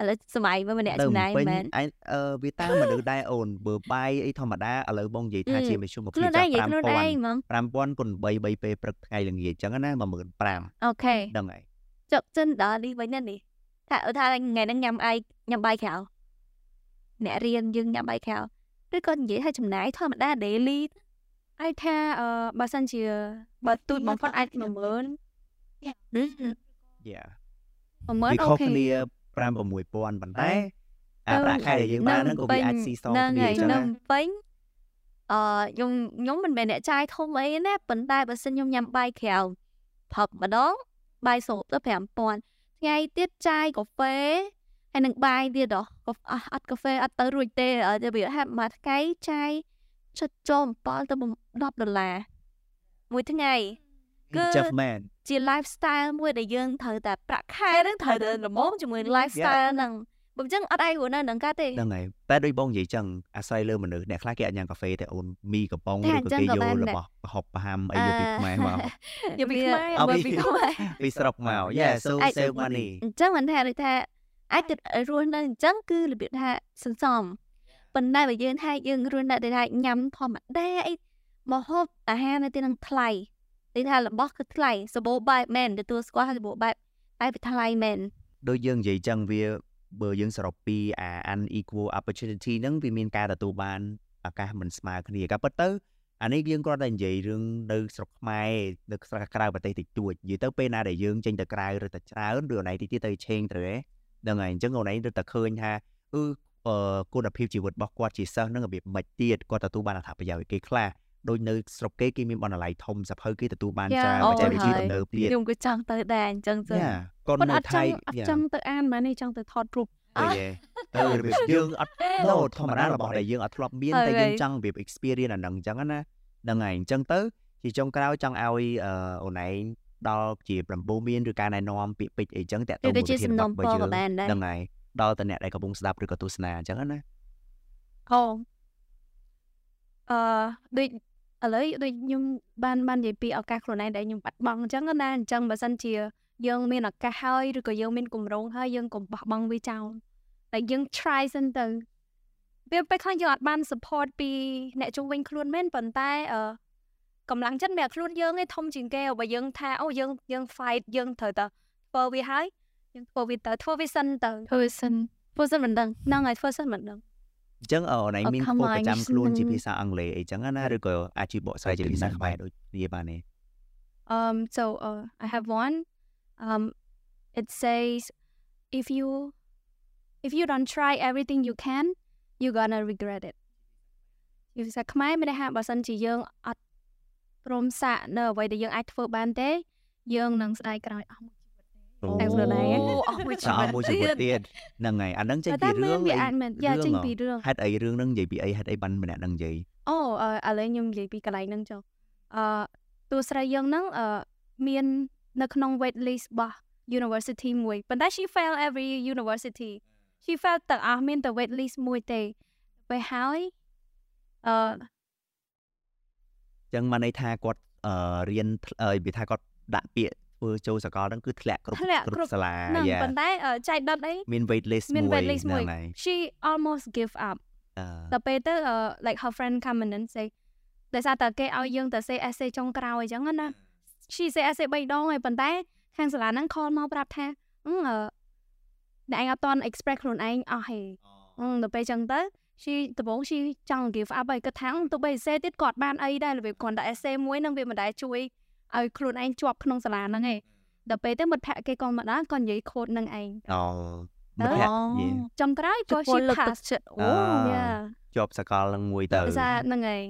ឥឡូវសម័យមើលម្នាក់ចំណាយមែនអអឺវាតាមមនុស្សដែរអូនបើបាយអីធម្មតាឥឡូវបងនិយាយថាជាមធ្យមភាពចា5000 5000គុណ3 3ពេលព្រឹកថ្ងៃល្ងាចអញ្ចឹងណា15000អូខេហ្នឹងហើយចុកចិនដល់នេះវិញនេះថាថាថ្ងៃហ្នឹងញ៉ាំអីញ៉ាំបាយក្រៅអ្នករៀនយើងញ៉ាំបាយក្រៅឬក៏និយាយថាចំណាយធម្មតា daily អាចថាអឺបើសិនជាបើទូចបំផុតអាច10000យ៉ាយ៉ា10000អូខេ 5 6000ប៉ុន្តែអាប្រាក់ខែដែលយើងបានហ្នឹងក៏វាអាចស៊ីសងគ្នាអញ្ចឹងណាពេញអឺខ្ញុំខ្ញុំមិនមែនអ្នកចាយធំអីណាប៉ុន្តែបើសិនខ្ញុំញ៉ាំបាយក្រៅផឹកម្ដងបាយសោបទៅ5000ថ្ងៃទៀតចាយកាហ្វេហើយនឹងបាយទៀតហ៎អត់កាហ្វេអត់ទៅរួចទេទៅវាហាប់មួយថ្ងៃចាយជិតចូល7ទៅ10ដុល្លារមួយថ្ងៃគឺ Jeff Man ជា lifestyle មួយដែលយើងត្រូវតែប្រាក់ខែហ្នឹងត្រូវតែល្មមជាមួយ lifestyle ហ្នឹងបើមិនចឹងអត់ឯងនៅនឹងកាទេហ្នឹងហើយតែដូចបងនិយាយចឹងអាស្រ័យលើមនុស្សអ្នកខ្លះគេអាចញ៉ាំកាហ្វេតែអូនមីកំប៉ុងឬក៏គេយករបស់ប្រហុកប្រហាំអីយកពីខ្មែរមកយកពីខ្មែរមកពីខ្មែរពីស្រុកមក Yeah so save money អញ្ចឹងមិនថាថាអាចទៅរស់នៅអញ្ចឹងគឺរបៀបថាសន្សំប៉ុន្តែបើយើងថាយើងរស់នៅតែថាញ៉ាំធម្មតាអីមកហូបអាហារនៅទីនឹងថ្លៃ និយាយថារបស់គឺថ្លៃសបោបែបមែនទទួលស្គាល់ថាសបោបែបតែវាថ្លៃមែនដូចយើងនិយាយចឹងវាបើយើងសរុបពីអា unequal opportunity ហ្នឹងវាមានការទទួលបានឱកាសមិនស្មើគ្នាក៏ប៉ុន្តែអានេះយើងគ្រាន់តែនិយាយរឿងនៅស្រុកខ្មែរនៅស្រុកក្រៅប្រទេសតិចតួចនិយាយទៅពេលណាដែលយើងចេញទៅក្រៅឬទៅច្រើនឬអណៃតិចទៀតទៅឆេងទៅហ៎ហ្នឹងហើយអញ្ចឹងអណៃទៅតែឃើញថាអឺគុណភាពជីវិតរបស់គាត់ជាសិស្សនឹងរបៀបមិនទៀតគាត់ទទួលបានអត្ថប្រយោជន៍គេខ្លះ ដូចនៅស្រុកគេគេមានបណ្ណាល័យធំសភៅគេទទួលបានច្រើនបច្ចេកវិទ្យាទំនើបទៀតខ្ញុំក៏ចង់ទៅដែរអញ្ចឹងចឹងគាត់នៅថៃអត់ចង់ទៅអានមែនទេចង់ទៅថតរូបអីទៅរបៀបយើងអត់ណូធម្មតារបស់ដែលយើងអត់ធ្លាប់មានតែយើងចង់របៀប experience អាហ្នឹងអញ្ចឹងណាហ្នឹងហើយអញ្ចឹងទៅជាចុងក្រោយចង់ឲ្យអូនឯងដល់ជា9មានឬការណែនាំពាក្យពេចន៍អីចឹងតាក់ទងមួយទៀតរបស់យើងហ្នឹងហើយដល់តអ្នកដែលកំពុងស្ដាប់ឬក៏ទស្សនាអញ្ចឹងណាអូអឺដូច ឥឡូវដូចខ្ញុំបានបាននិយាយពីឱកាសខ្លួនឯងដែលខ្ញុំបាត់បង់អញ្ចឹងណាអញ្ចឹងបើសិនជាយើងមានឱកាសហើយឬក៏យើងមានគម្រោងហើយយើងកុំបោះបង់វាចោលតែយើង try សិនទៅវាពេលខ្លះយើងអត់បាន support ពីអ្នកជុំវិញខ្លួនមែនប៉ុន្តែអឺកម្លាំងចិត្តម្នាក់ខ្លួនយើងឯងធំជាងគេបើយើងថាអូយើងយើង fight យើងត្រូវតែធ្វើវាហើយយើងធ្វើវាទៅធ្វើវាសិនទៅធ្វើវាសិនធ្វើសិនមិនដឹងហ្នឹងហើយធ្វើសិនមិនដឹង អញ្ចឹងអូនឯងមានគោលប្រចាំខ្លួនជាភាសាអង់គ្លេសអីចឹងណាឬក៏អាចជាបកស្រាយជាភាសាខ្មែរដូចគ្នាបានទេ Um so uh, I have one um it says if you if you don't try everything you can you gonna regret it ភាសាខ្មែរមានន័យថាបើសិនជាយើងអត់ព្រមសាកនៅអ្វីដែលយើងអាចធ្វើបានទេយើងនឹងស្ដាយក្រោយអស់មួយ តែខ្លួនឯងអស់មួយជីវិតមួយជីវិតទៀតហ្នឹងហើយអាហ្នឹងចេញពីរឿងវាអាចមែនយ៉ាចេញពីរឿងហេតុអីរឿងហ្នឹងនិយាយពីអីហេតុអីបានម្នាក់ហ្នឹងនិយាយអូឥឡូវខ្ញុំនិយាយពីកន្លែងហ្នឹងចុះអឺតួស្រីយើងហ្នឹងអឺមាននៅក្នុង wait list របស់ university មួយប៉ុន្តែ she fail every university she fail ទាំងអស់មានតែ wait list មួយទេពេលហើយអឺចឹងមកន័យថាគាត់អឺរៀនវាថាគាត់ដាក់ពាក្យ ធ្វើចូលសកលហ្នឹងគឺធ្លាក់គ្រប់គ្រប់សាលាយ៉ាប៉ុន្តែចៃដុតអីមាន wait list មួយមាន wait list មួយ she almost give up ដល់ពេលទៅ like her friend come in and say ដោយសារតែគេឲ្យយើងទៅ say essay ចុងក្រោយអញ្ចឹងណា she say essay 3ដងហើយប៉ុន្តែខាងសាលាហ្នឹង call មកប្រាប់ថាអឺអ្នកឯងអត់តន់ express ខ្លួនឯងអស់ហេអឺដល់ពេលអញ្ចឹងទៅ she ដំបូង she ចង់ give up ហើយគាត់ថាទៅបី essay ទៀតគាត់បានអីដែររបៀបគ្រាន់តែ essay មួយនឹងវាមិនដែលជួយ ឲ្យខ្លួនឯងជាប់ក្នុងសាលាហ្នឹងឯងដល់ពេលទៅមិត្តភក្តិគេក៏មកដល់ក៏និយាយខូដនឹងឯងអូមិត្តភក្តិចំក្រោយក៏ she pass អូយ៉ាជាប់សកលនឹងមួយទៅភាសាហ្នឹងឯង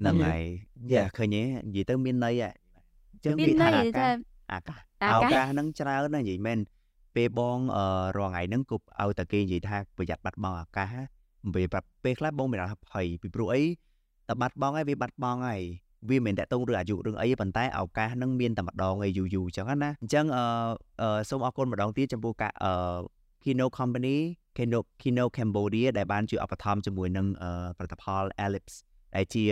ហ្នឹងហើយយ៉ាឃើញទេនិយាយទៅមានន័យហ៎ចឹងមានន័យថាអាកាសឱកាសហ្នឹងច្រើនណាស់និយាយមែនពេលបងរងថ្ងៃហ្នឹងគប់ឲ្យតែគេនិយាយថាប្រយ័ត្នបាត់បង់ឱកាសពេលពេលខ្លះបងមានអារម្មណ៍ភ័យពីព្រោះអីតែបាត់បង់ហើយវាបាត់បង់ហើយ វាមិនតាក់ទងរឿងអាយុរឿងអីប៉ុន្តែឱកាសនឹងមានតែម្ដងឯយូរយូរអញ្ចឹងណាអញ្ចឹងអឺសូមអរគុណម្ដងទៀតចំពោះការអឺ Kino Company Kino Kino Cambodia ដែលបានជួយឧបត្ថម្ភជាមួយនឹងផលិតផល Ellipse ដែលជា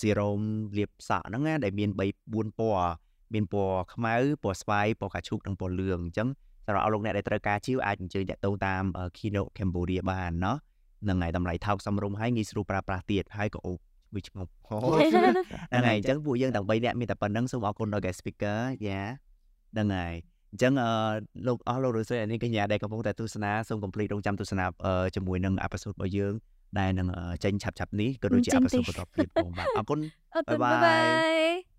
ស៊ីរ៉ូមលាបសក់ហ្នឹងណាដែលមាន3 4ពណ៌មានពណ៌ខ្មៅពណ៌ស្វាយពណ៌កាឈូកនិងពណ៌លឿងអញ្ចឹងសម្រាប់អស់លោកអ្នកដែលត្រូវការជីវអាចអញ្ជើញតាក់ទងតាម Kino Cambodia បានណោះនឹងឯតម្លៃថោកសមរម្យហើយងាយស្រួលប្រើប្រាស់ទៀតហើយក៏អូ វាឈ្ងប់ហ្នឹងហើយអញ្ចឹងពួកយើងទាំង3នាក់មានតែប៉ុណ្្នឹងសូមអរគុណដល់ guest speaker យ៉ាហ្នឹងហើយអញ្ចឹងអឺលោកអស់លោកលោកស្រីនេះកញ្ញាដែលកំពុងតែទស្សនាសូម complete រងចាំទស្សនាជាមួយនឹង episode របស់យើងដែលនឹងចេញឆាប់ៗនេះក៏ដូចជា episode បន្តទៀតផងបាទអរគុណបាយបាយ